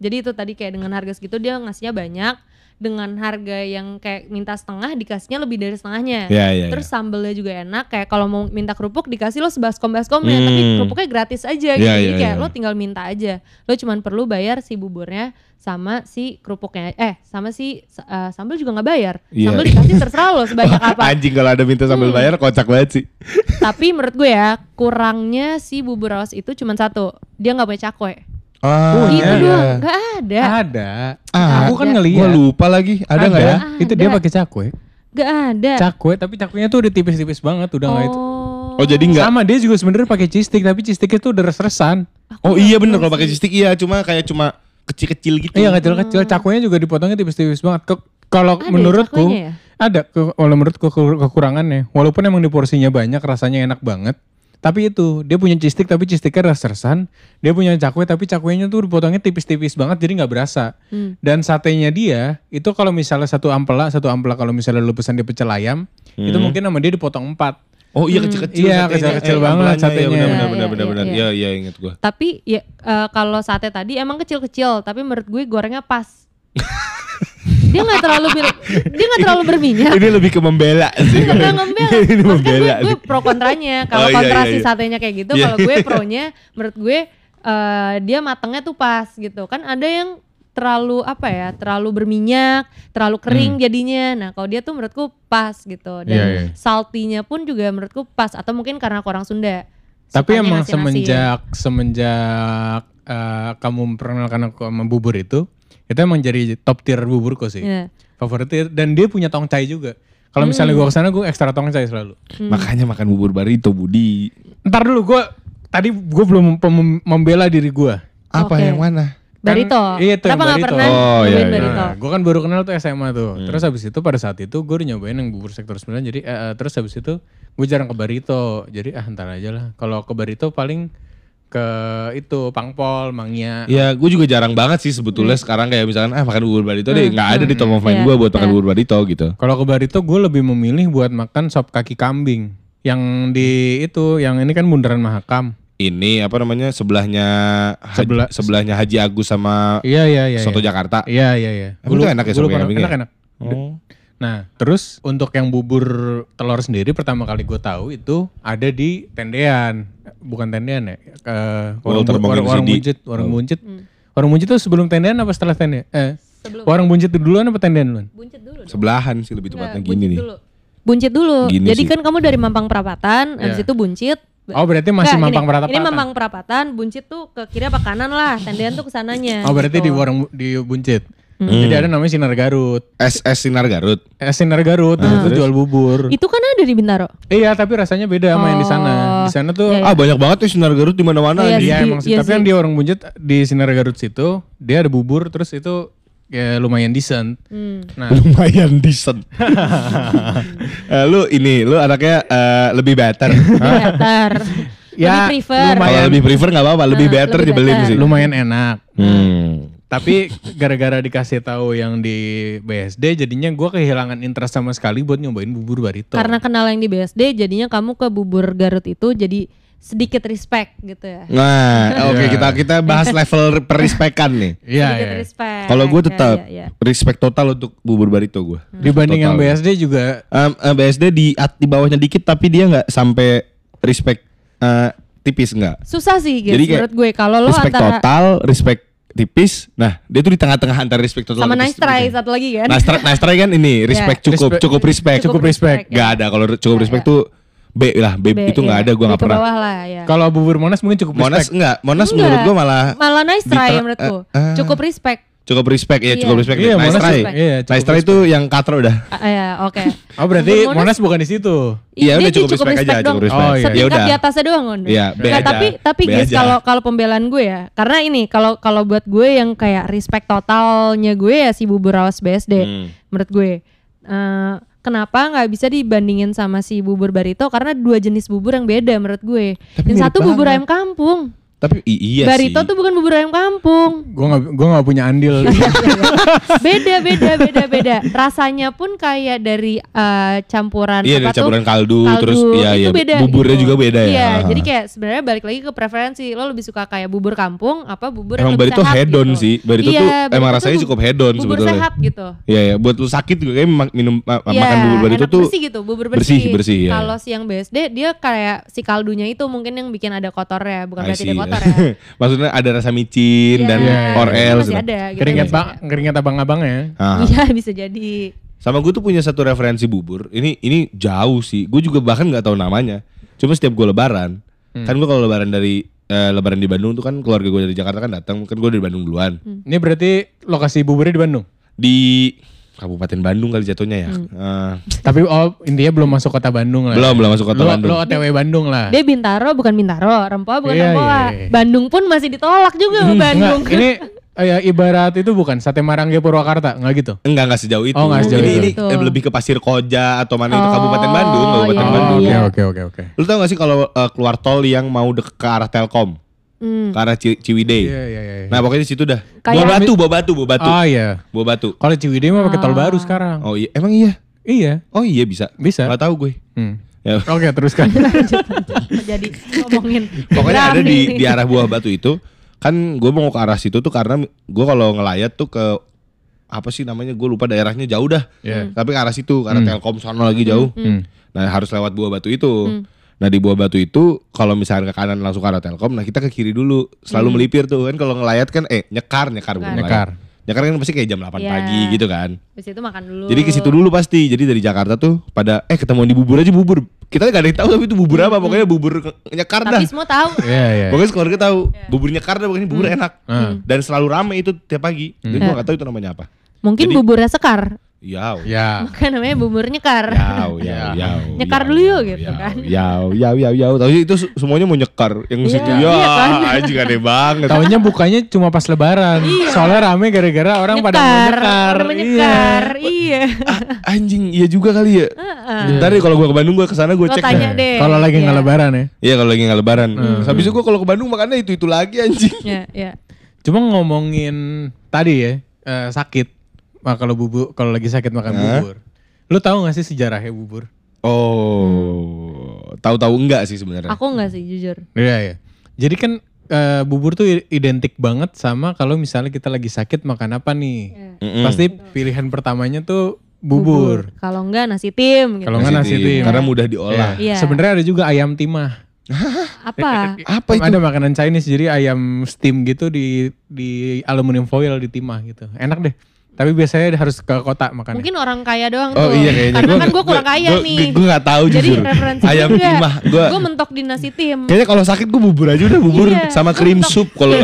Jadi itu tadi kayak dengan harga segitu dia ngasihnya banyak, dengan harga yang kayak minta setengah dikasihnya lebih dari setengahnya. Iya, iya, Terus sambelnya juga enak, kayak kalau mau minta kerupuk dikasih lo sebaskom baskomnya, Hmm. tapi kerupuknya gratis aja gitu. Iya, Jadi iya, kayak iya. lo tinggal minta aja. Lo cuman perlu bayar si buburnya sama si kerupuknya. Eh, sama si eh, sambel juga nggak bayar. Iya. Sambel dikasih terserah lo sebanyak apa. Anjing kalau ada minta sambil Hmm. bayar kocak banget sih. Tapi menurut gue ya kurangnya si bubur rawas itu cuma satu, dia nggak punya cakwe. Ah, Oh, itu iya. doang, nggak ada, Ada. Ah, Aku kan ada. Gua ngeliat. lupa lagi. Ada nggak ya? Ada. Itu dia pakai cakwe. nggak ada. Cakwe tapi cakwenya tuh udah tipis-tipis banget udah nggak itu. Oh, Oh jadi nggak? Sama dia juga sebenarnya pakai stick tapi cheese sticknya tuh udah res-resan. Oh iya bener kalau pakai cistik iya cuma kayak cuma kecil-kecil gitu. Iya kecil-kecil cakwenya juga dipotongnya tipis-tipis banget. Ke- kalau Ada ya menurutku cakwenya ya? ada kalau menurutku ke- kekurangannya. Walaupun emang di porsinya banyak rasanya enak banget. Tapi itu dia punya stick tapi cheese sticknya res-resan. Dia punya cakwe tapi cakwenya tuh dipotongnya tipis-tipis banget jadi nggak berasa. Hmm. Dan satenya dia itu kalau misalnya satu ampela satu ampela kalau misalnya lu pesan di pecel ayam itu Hmm. mungkin sama dia dipotong empat. Oh iya kecil-kecil. Iya, satenya. kecil-kecil Eh, banget ambelanya, satenya. Iya benar benar Iya, benar iya, benar benar. iya. Iya iya inget gua. Tapi ya eh, kalau sate tadi emang kecil-kecil, tapi menurut gue gorengnya pas. dia nggak terlalu dia nggak terlalu berminyak. Ini lebih ke membela sih. Enggak pernah ngembel. Ini membela. gue, gue pro kontranya. Kalau Oh, iya, kontra iya, si iya. satenya kayak gitu, Iya. kalau gue pronya menurut gue eh, dia matangnya tuh pas gitu. Kan ada yang terlalu apa ya, terlalu berminyak, terlalu kering jadinya. Nah, kalau dia tuh menurutku pas gitu. Dan Hmm. Iya, iya. saltinya pun juga menurutku pas atau mungkin karena aku orang Sunda. Tapi emang nasi-nasiin. semenjak semenjak eh, kamu memperkenalkan aku sama bubur itu, itu emang jadi top tier buburku sih. Iya. Favoritnya dan dia punya tongcai juga. Kalau misalnya Hmm. gua ke sana gue ekstra tongcai selalu. Makanya makan bubur barito Budi. Ntar dulu gue tadi gue belum membela diri gue. Apa Oke. yang mana? Barito. iya, itu yang Kenapa nggak barito. pernah Oh, iya, iya. barito? Nah, gue kan baru kenal tuh SMA tuh. Terus habis itu pada saat itu gue udah nyobain yang bubur sektor 9 jadi eh, eh, terus habis itu gue jarang ke Barito. Jadi ah ntar aja lah. Kalau ke Barito paling ke itu Pangpol, Mangnya. Ya gue juga jarang banget sih sebetulnya sekarang kayak misalkan ah makan bubur barito deh nggak ada di top of mind Iya, gue buat makan iya. bubur barito gitu. Kalau ke Barito gue lebih memilih buat makan sop kaki kambing. Yang di itu, yang ini kan bundaran Mahakam. Ini apa namanya sebelahnya Haji, Sebelah- sebelahnya Haji Agus sama Iya iya iya. Soto iya. Jakarta. Iya iya iya. Lu- enak ya sop kambing? Enak enak. Oh. Nah, terus untuk yang bubur telur sendiri pertama kali gue tahu itu ada di tendean, bukan tendean ya, ke warung, warung, warung Mongin buncit, warung Oh. buncit. Warung buncit tuh sebelum tendean apa setelah tendean? Eh, Sebelum. warung buncit itu duluan apa tendean duluan? Buncit dulu. dong. Sebelahan sih lebih tepatnya gini buncit nih. Dulu. Buncit dulu. Gini Jadi sih. kan kamu dari Mampang Perapatan, habis Iya. itu buncit. Oh berarti masih Nggak, mampang perapatan. Ini Mampang Perapatan, buncit tuh ke kiri apa kanan lah, tendean tuh ke sananya. Oh berarti gitu. di warung di buncit. Hmm. Jadi ada namanya Sinar Garut. SS Sinar Garut. Eh, Sinar Garut Ah. itu jual bubur. Itu kan ada di Bintaro. Iya tapi rasanya beda sama yang di sana. Di sana tuh Iya, Ah banyak banget ya Sinar Garut di mana-mana. Iya. Iya sih, emang sih. iya Tapi yang di warung buncit di Sinar Garut situ dia ada bubur terus itu ya lumayan decent. Hmm. Nah Lumayan decent. Eh, lu ini, lu anaknya eh, lebih better. Better. Ya, lebih prefer. lumayan. Kalau lebih prefer nggak apa-apa, lebih Ah, better lebih dibeliin better. sih. lumayan enak. Hmm. Tapi gara-gara dikasih tahu yang di BSD jadinya gua kehilangan interest sama sekali buat nyobain bubur barito. Karena kenal yang di BSD, jadinya kamu ke bubur Garut itu jadi sedikit respect gitu ya. Nah, oke Iya. kita kita bahas level perispekan nih. Iya sedikit iya. respect. Kalau gue Ya, tetap ya, ya. respect total untuk bubur barito gue. Dibanding yang. BSD juga Em, eh, BSD di at- di bawahnya dikit tapi dia nggak sampai respect eh, tipis nggak. Susah sih guys Jadi kayak menurut gue kalau lo respect antara total, respect tipis. Nah, dia tuh di tengah-tengah antara respect total sama nice try satu lagi kan. Nice try, nice try kan ini respect cukup, Respect- cukup respect. cukup respect. ya. Gak ada kalau cukup Nggak respect ada. tuh B lah, B, B, itu nggak iya. ada, gua nggak pernah. bawah lah ya. kalau bubur Monas mungkin cukup Monas respect. enggak, Monas Enggak. menurut gua malah malah nice try menurutku. eh, eh. Cukup respect. Cukup respect ya, Iya. cukup respect. Iya, nice Monas try. respect. Iya, cukup nice try itu yang katro udah. Ah, ya, oke. Oh berarti Bubur Monas, bukan di situ. Iya, udah dia cukup respect aja, doang. cukup respect. Oh, iya. Ya Setingkat udah. di atasnya doang Ngondo. Iya, aja. tapi tapi guys kalau kalau pembelaan gue ya, karena ini kalau kalau buat gue yang kayak respect totalnya gue ya si bubur awas BSD Hmm. menurut gue. Eh, kenapa nggak bisa dibandingin sama si bubur barito karena dua jenis bubur yang beda menurut gue. Tapi yang satu bubur banget. ayam kampung. Tapi i- iya barito sih. tuh bukan bubur ayam kampung. Gue gak, gua gak punya andil. beda beda beda beda. Rasanya pun kayak dari eh, campuran Iya, apa dari campuran tuh? kaldu, terus iya itu iya beda buburnya gitu. juga beda ya. Iya, jadi kayak sebenarnya balik lagi ke preferensi. Lo lebih suka kayak bubur kampung apa bubur yang Emang lebih barito sehat hedon gitu. sih. Barito Iya, tuh barito emang rasanya cukup hedon Bubur sebetulnya. sehat gitu. Iya ya, buat lu sakit juga kayak minum ma- Iya, makan bubur barito tuh bersih gitu, bubur bersih, bersih. bersih, iya. Kalau si yang BSD dia kayak si kaldunya itu mungkin yang bikin ada kotornya, bukan berarti dia kotor ya. Maksudnya ada rasa micin Iya, dan Iya, orel. masih gitu. ada gitu. keringet masih bang, ada. keringet abang-abangnya. Ah. Iya, bisa jadi. Sama gue tuh punya satu referensi bubur. Ini ini jauh sih. Gue juga bahkan nggak tahu namanya. Cuma setiap gue lebaran, Hmm. kan gue kalau lebaran dari eh, lebaran di Bandung tuh kan keluarga gue dari Jakarta kan datang. Kan gue dari Bandung duluan. Hmm. Ini berarti lokasi buburnya di Bandung. Di Kabupaten Bandung kali jatuhnya ya. Hmm. Eh, Tapi oh intinya belum masuk kota Bandung lah. belum belum masuk kota lo, Bandung. Lo OTW Bandung lah. Dia Bintaro bukan Bintaro, Rempoa bukan Iya, Rempoa. iya, iya. Bandung pun masih ditolak juga sama Bandung. Enggak, ini eh, ya, ibarat itu bukan sate Marangge Purwakarta, enggak gitu? Enggak enggak sejauh itu. Oh, nggak sejauh ini, itu. ini eh, lebih ke Pasir Koja atau mana itu Oh, Kabupaten Bandung, Kabupaten iya, Bandung. oke iya. oke oke oke. Lu tau gak sih kalau eh, keluar tol yang mau dek ke arah Telkom, Hmm. ke arah Ci- Ciwidey. Iya iya iya. Nah pokoknya di situ dah. Kayak- Bawa batu, bawa batu, bawa batu, Oh iya. bawa batu. Kalau Ciwidey mah pakai tol baru sekarang. Oh iya, emang iya. Iya, Oh iya bisa. bisa. Gak tahu gue. Hmm. Ya. Oke, teruskan. Jadi ngomongin. Pokoknya ada di di arah buah batu itu kan gue mau ke arah situ tuh karena gue kalau ngelayat tuh ke apa sih namanya gue lupa daerahnya jauh dah. Iya. Tapi ke arah situ, ke arah Telkom sana lagi jauh. Hmm. Nah harus lewat buah batu itu. Nah di buah batu itu kalau misalnya ke kanan langsung ke arah Telkom, nah kita ke kiri dulu. Selalu melipir tuh kan kalau ngelayat kan eh nyekar nyekar bukan Nyekar. Nyekar kan pasti kayak jam 8 Iya. pagi gitu kan. Habis itu makan dulu. Jadi ke situ dulu pasti. Jadi dari Jakarta tuh pada eh ketemu di bubur aja bubur. Kita gak ada yang tahu tapi itu bubur apa. Pokoknya bubur nyekar dah. Tapi semua tahu. Iya, iya. Pokoknya keluarga tahu bubur nyekar dah pokoknya bubur enak. Hmm. Dan selalu rame itu tiap pagi. Hmm. gua gak tahu itu namanya apa. Mungkin Jadi- buburnya sekar. Yau. Ya. Maka namanya bubur nyekar. Yau, yau, yau. Nyekar yau, dulu yuk, yau, gitu yau, kan. Yau, yau, yau, yau. Tapi itu se- semuanya mau nyekar. Yang Iya, situ iya ya, kan? anjing aneh banget. Taunya bukanya cuma pas lebaran. Soalnya rame gara-gara orang pada mau nyekar. Pada mau nyekar. Iya. Ah, anjing, iya juga kali ya. Bentar deh kalau gua ke Bandung gua ke sana gua cek. tanya deh. Kalau lagi nggak Iya. lebaran ya. Iya kalau lagi nggak lebaran. Habis itu gua kalau ke Bandung makannya itu-itu lagi anjing. Ya, ya. Cuma ngomongin tadi ya eh, sakit. Nah, kalau bubur kalau lagi sakit makan Hah? bubur. Lu tahu gak sih sejarahnya bubur? Oh, tahu-tahu enggak sih sebenarnya. Aku enggak sih jujur. Iya ya. Jadi kan eh, bubur tuh identik banget sama kalau misalnya kita lagi sakit makan apa nih. Mm-mm. Pasti pilihan pertamanya tuh bubur. Kalau enggak nasi tim gitu. Kalau nggak nasi tim. Karena mudah diolah. Iya. Sebenarnya ada juga ayam timah. Apa? Apa itu? Ada makanan Chinese jadi ayam steam gitu di di aluminium foil ditimah gitu. Enak deh. Tapi biasanya harus ke kota makannya. Mungkin orang kaya doang Oh tuh. iya kayaknya. Karena Gua- kan gue gua- kurang kaya gua- nih. Gue gak tahu Jadi jujur. referensi Ayam juga. timah. Gue Gue mentok di nasi tim. kayaknya kalau sakit gue bubur aja udah bubur Iya, sama gua cream mentok. soup kalau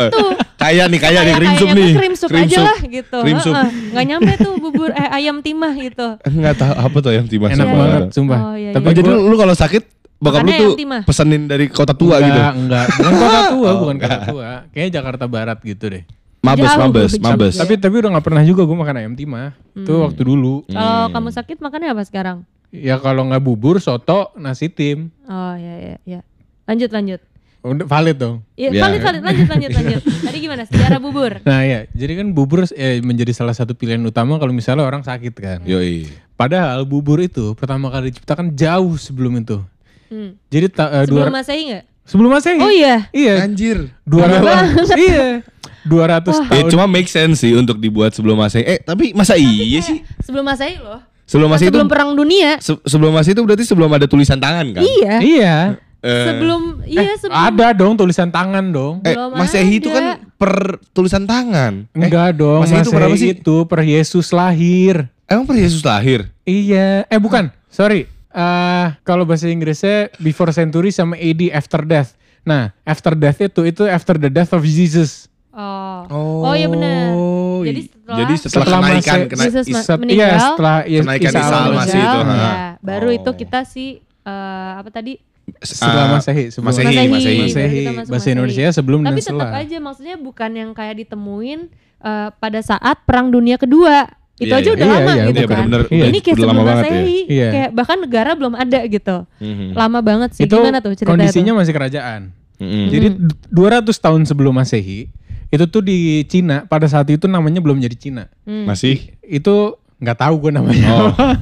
kaya nih kaya nih Kayak- cream soup kayaknya nih. gua Cream soup aja lah gitu. Cream soup. Heeh. Nggak nyampe tuh bubur eh ayam timah gitu. Enggak tahu apa tuh ayam timah. Enak sama banget, sumpah. Oh, iya, Tapi Oh, jadi gua- lu, kalau sakit bokap lu tuh pesenin dari kota tua enggak, gitu. Enggak, bukan kota tua, bukan kota enggak. tua. Kayaknya Jakarta Barat gitu deh. Mabes, Jauh, mabes, jauh. mabes. Tapi tapi udah nggak pernah juga gue makan ayam timah. Itu Hmm. waktu dulu. Kalau Hmm. kamu sakit makannya apa sekarang? Ya kalau nggak bubur, soto, nasi tim. Oh ya ya ya. Lanjut lanjut. Udah valid dong. Iya, Ya. valid, valid, lanjut, lanjut, lanjut. Tadi gimana? Sejarah bubur. Nah ya, jadi kan bubur eh, menjadi salah satu pilihan utama kalau misalnya orang sakit kan. Yoi. Padahal bubur itu pertama kali diciptakan jauh sebelum itu. Hmm. Jadi ta- eh, Sebelum dua, masehi nggak? Sebelum masehi. Oh iya. Iya. Anjir. 200 iya. 200 Ya tahun. cuma make sense sih untuk dibuat sebelum Masehi. Eh, tapi masa iya sih? Sebelum masehi loh. Sebelum Masehi itu Sebelum perang dunia. se- sebelum Masehi itu berarti sebelum ada tulisan tangan kan? Iya. Iya. Eh, Sebelum iya Eh, sebelum ada dong tulisan tangan dong. Eh, Belum Masehi itu kan per tulisan tangan. Eh, Enggak dong, Masehi itu berapa sih? itu per Yesus lahir. Emang per Yesus lahir? Iya, eh bukan, sorry. Eh kalau bahasa Inggrisnya before century sama AD after death. Nah, after death itu itu after the death of Jesus. Oh. Oh, iya benar. Oh, Jadi setelah, Jadi setelah, Setelah kenaikan kena Yesus Set- meninggal, Iya, setelah Yes- Kenaikan Isa Isa almasih. Almasih itu, ha. ya, baru Oh. itu kita sih eh, apa tadi? Setelah Ah, Masehi, sebelum Masehi, Masehi. Masehi. Masehi, bahasa Masehi. Indonesia sebelum Tapi dan tetap setelah. aja maksudnya bukan yang kayak ditemuin eh, pada saat Perang Dunia Kedua. Itu Iya, aja iya. udah Iya, lama iya, gitu iya, kan. bener-bener Iya. Ini kayak udah lama sebelum banget ya. Masehi, Iya. kayak bahkan negara belum ada gitu. Mhm. Lama banget sih. itu Gimana tuh ceritanya kondisinya tuh? masih kerajaan. Mhm. Jadi d- 200 tahun sebelum Masehi, itu tuh di Cina pada saat itu namanya belum jadi Cina. Hmm. Masih? Itu nggak tahu gue namanya. Oh.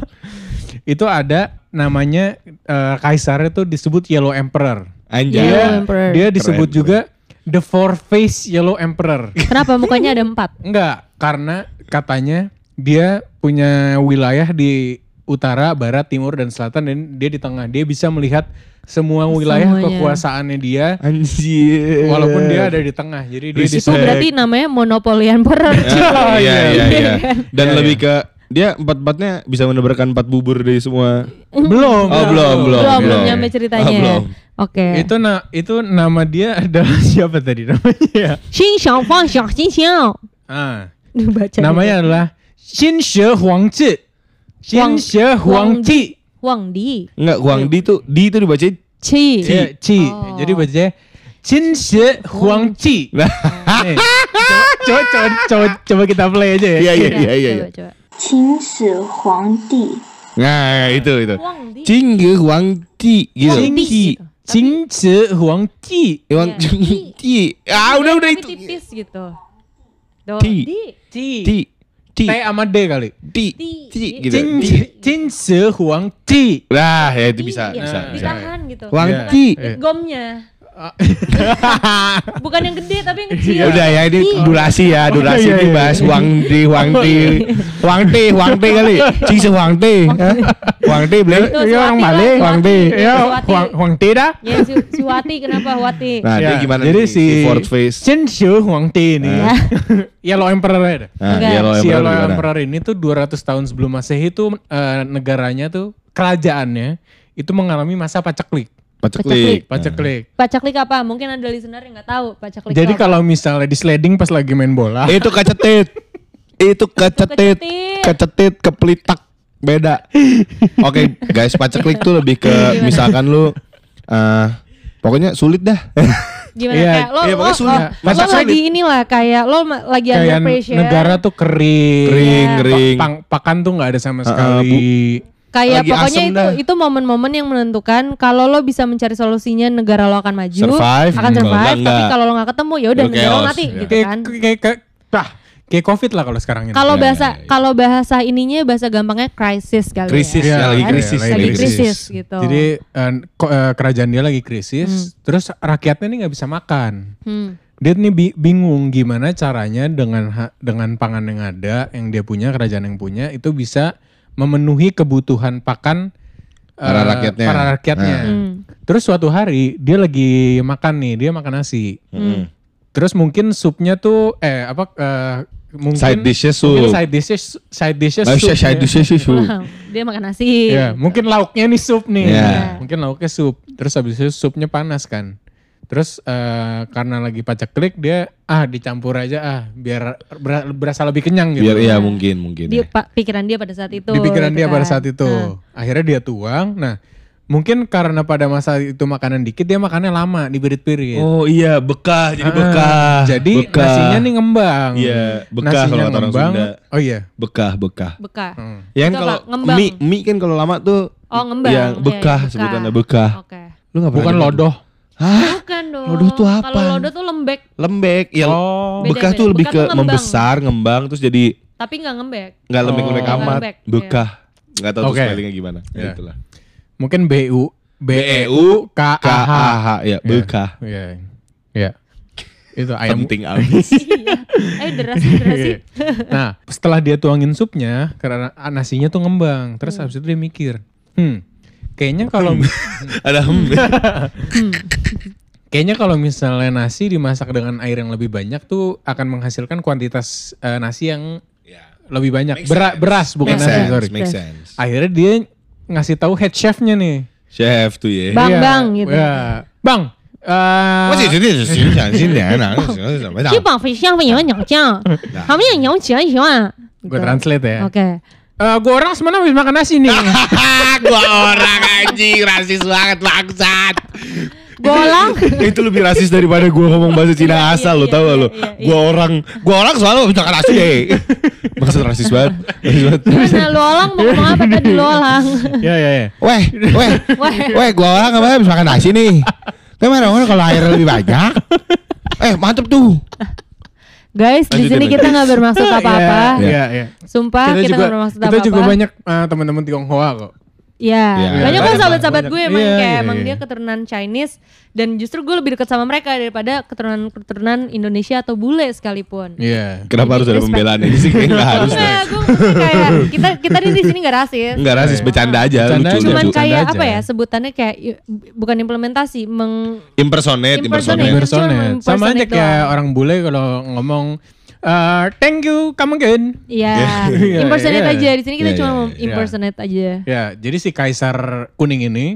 itu ada namanya eh, kaisar itu disebut Yellow Emperor. Anjay. Yellow Dia, Emperor. dia disebut Keren, juga the four face Yellow Emperor. Kenapa mukanya ada empat? Enggak, karena katanya dia punya wilayah di utara, barat, timur dan selatan dan dia di tengah. Dia bisa melihat semua wilayah Semuanya. kekuasaannya dia Anjir. walaupun dia ada di tengah. Jadi dia Respect. Itu disebut berarti namanya Monopoly Emperor. Ah, iya, iya, iya. Dan Iya, lebih ke dia empat-empatnya bisa menebarkan empat bubur dari semua. belum. Oh, belum, belum. belum, belum nyampe ceritanya. Oh, belum. Oke. Itu na itu nama dia adalah siapa tadi namanya? Xin Xiao Fang Xiao Xin Xiao. Ah, Baca namanya adalah Xin She Huang Zhi. Xin Huang- She Huang Ji. Huang Di. Enggak, Huang Di tuh di itu dibaca Ci. Iya, Ci. Oh. Jadi bacanya Qin Shi Huang Ji. Nah, Nih, coba, coba, coba, coba kita play aja ya. iya iya Coba, iya iya. coba, coba. 秦始皇帝， Nah, itu itu. Huang Di. Cing Huang Di gitu. Huang Di. Ji. Qin Shi Huang Ji. Huang Iya. Di. Ah, udah udah Tapi itu. tipis gitu. Do, Di. di. T sama D kali. Di. Di gitu. Di. Qin Shi Huang Ji. Nah, ya itu bisa Iya, bisa. Bisa. Ditahan gitu. Huang Iya. Iya. Gomnya. Bukan yang gede tapi yang kecil. Udah ya ini durasi ya, durasi Iya, ini iya, bahas Huang Di, Huang Di, Huang Di, Huang Di kali. Cing se Huang Di. Huang Di beli. Iya, orang Bali, Suwati. Ti. Ya, Suwati. Huang Huang Ti dah. Ya si, si Wati kenapa Wati? Nah, dia Ya, gimana Jadi si, Ford Face? Chen Shu Huang Ti ini. Yellow Emperor ya. Nah, si Yellow gimana? Emperor ini tuh 200 tahun sebelum Masehi itu eh, negaranya tuh kerajaannya itu mengalami masa paceklik. Paceklik. Paceklik. Pacaklik apa? Mungkin ada listener yang nggak tahu pacaklik. Jadi kalau misalnya di sliding pas lagi main bola, Itu kecetit. Itu kecetit. kecetit. Kepelitak. Beda. Oke, guys, paceklik tuh lebih ke misalkan lu eh pokoknya sulit dah. gimana Iya, kayak lo iya, lo, pokoknya sulit. lo, Masa lo sulit? lagi inilah kayak lo lagi under kayak pressure. negara tuh kering. Kering, Iya. kering. Pang- pakan tuh nggak ada sama sekali. Kayak Lagi pokoknya itu dah. itu momen-momen yang menentukan kalau lo bisa mencari solusinya negara lo akan maju, Survive. akan Hmm. survive. Tapi kalau lo nggak ketemu ya udah negara lo mati Iya. gitu kayak kan. kayak kayak ah, kayak covid lah kalau sekarang ini. Kalau Ya, bahasa ya, ya. kalau bahasa ininya bahasa gampangnya krisis kali Krisis, ya. ya, lagi Kan? krisis, Lagi lagi krisis, krisis. gitu. Jadi eh, eh, kerajaan dia lagi krisis, terus rakyatnya nih nggak bisa makan. Hmm. Dia nih bi- bingung gimana caranya dengan dengan pangan yang ada, yang dia punya, kerajaan yang punya itu bisa memenuhi kebutuhan pakan Para eh, rakyatnya. Para rakyatnya. Nah. Hmm. Terus suatu hari dia lagi makan nih, dia makan nasi. Hmm. Terus mungkin supnya tuh eh apa eh, mungkin Side dishes mungkin sup. side dishes side dishes Nah, sup. saya ya. dishes sup. Dia makan nasi. Ya, mungkin lauknya nih sup nih. Iya. Mungkin lauknya sup. Terus habis itu supnya panas kan. Terus eh, karena lagi paceklik dia ah dicampur aja ah biar ber- berasa lebih kenyang gitu. Biar iya mungkin mungkin. Dia ya. pikiran dia pada saat itu. Di pikiran gitu dia pada kan. saat itu. Akhirnya dia tuang. Nah, mungkin karena pada masa itu makanan dikit dia makannya lama diberit-berit. Oh iya, bekah jadi Ah, bekah. Jadi bekah. nasinya nih ngembang. Iya, bekah Nasinya kalau kata orang ngembang. Sunda. Oh iya. bekah bekah. Bekah. Hmm. Ya kan Itu kalau mie mie kan kalau lama tuh Oh ngembang. yang bekah iya, sebutannya bekah. Oke. Lu nggak pernah Bukan lodoh. Hah? Bukan dong. Lodoh tuh apa? Kalau lodoh tuh lembek, Lembek. Ya Oh. Bekah tuh lebih Bekah ke tuh ngembang. membesar, ngembang terus jadi tapi nggak ngembek. nggak lembek-lembek Oh. amat. Lembek, iya. Bekah. Nggak tahu tuh Oke. spellingnya gimana. Ya Iya. itulah. Mungkin BU B E BEU U K K A H. A H ya, bekah. Iya. Iya. Itu ayam Penting abis. iya. Eh deras deras sih. nah, setelah dia tuangin supnya karena nasinya tuh ngembang, terus habis itu dia mikir, "Hmm, kayaknya kalau Ada hem. kayaknya kalau misalnya nasi dimasak dengan air yang lebih banyak tuh akan menghasilkan kuantitas eh, nasi yang Ya. lebih banyak. Make Bera- sense. beras bukan Make nasi, sense, sorry. Make sense. Akhirnya dia ngasih tahu head chefnya nih. Chef tuh ya. Bang, Iya, bang, gitu. iya. Bang, eh, 我姐姐姐心想今年呢，怎么 Ci bang Fish yang punya banyak jang. Kami yang nyong cia cia. gue translate ya. Oke. Eh, gue orang sebenarnya habis makan nasi nih. Gua orang anjing rasis banget bangsat. Golang. itu lebih rasis daripada gua ngomong bahasa Cina Iya, asal iya, lo tau iya, gak lo? iya, iya. Gua orang, gua orang soalnya bisa nasi deh. Maksud rasis banget. Rasis banget. Mana lu olang mau ngomong apa tadi lu olang? ya ya ya. Weh, weh, Weh. weh, gua orang apa habis makan nasi nih. Gimana orang kalau airnya lebih banyak? Eh, mantep tuh. Guys, di sini kita nggak bermaksud apa-apa. Iya, iya. Sumpah Kita kita juga nggak bermaksud kita apa-apa. juga banyak eh, teman-teman Tionghoa kok. Iya, Iya, banyak kok sahabat-sahabat gue emang Iya, kayak iya, emang iya. dia keturunan Chinese dan justru gue lebih dekat sama mereka daripada keturunan-keturunan Indonesia atau bule sekalipun. Iya. Kenapa harus ada pembelaan ini sih? Kayaknya nggak harus. Enggak, gue kayak kita kita di sini nggak rasis. Enggak rasis, bercanda aja, Bercanda lucu. Cuman lucu. kayak aja. apa ya sebutannya kayak bukan implementasi, meng Impersonate, Impersonate. impersonate. Impersonate. Sama aja kayak orang bule kalau ngomong eh, thank you, come again. ya Iya, impersonate iya. aja di sini kita Iya, cuma iya, mau iya. impersonate aja. Ya, jadi si kaisar kuning ini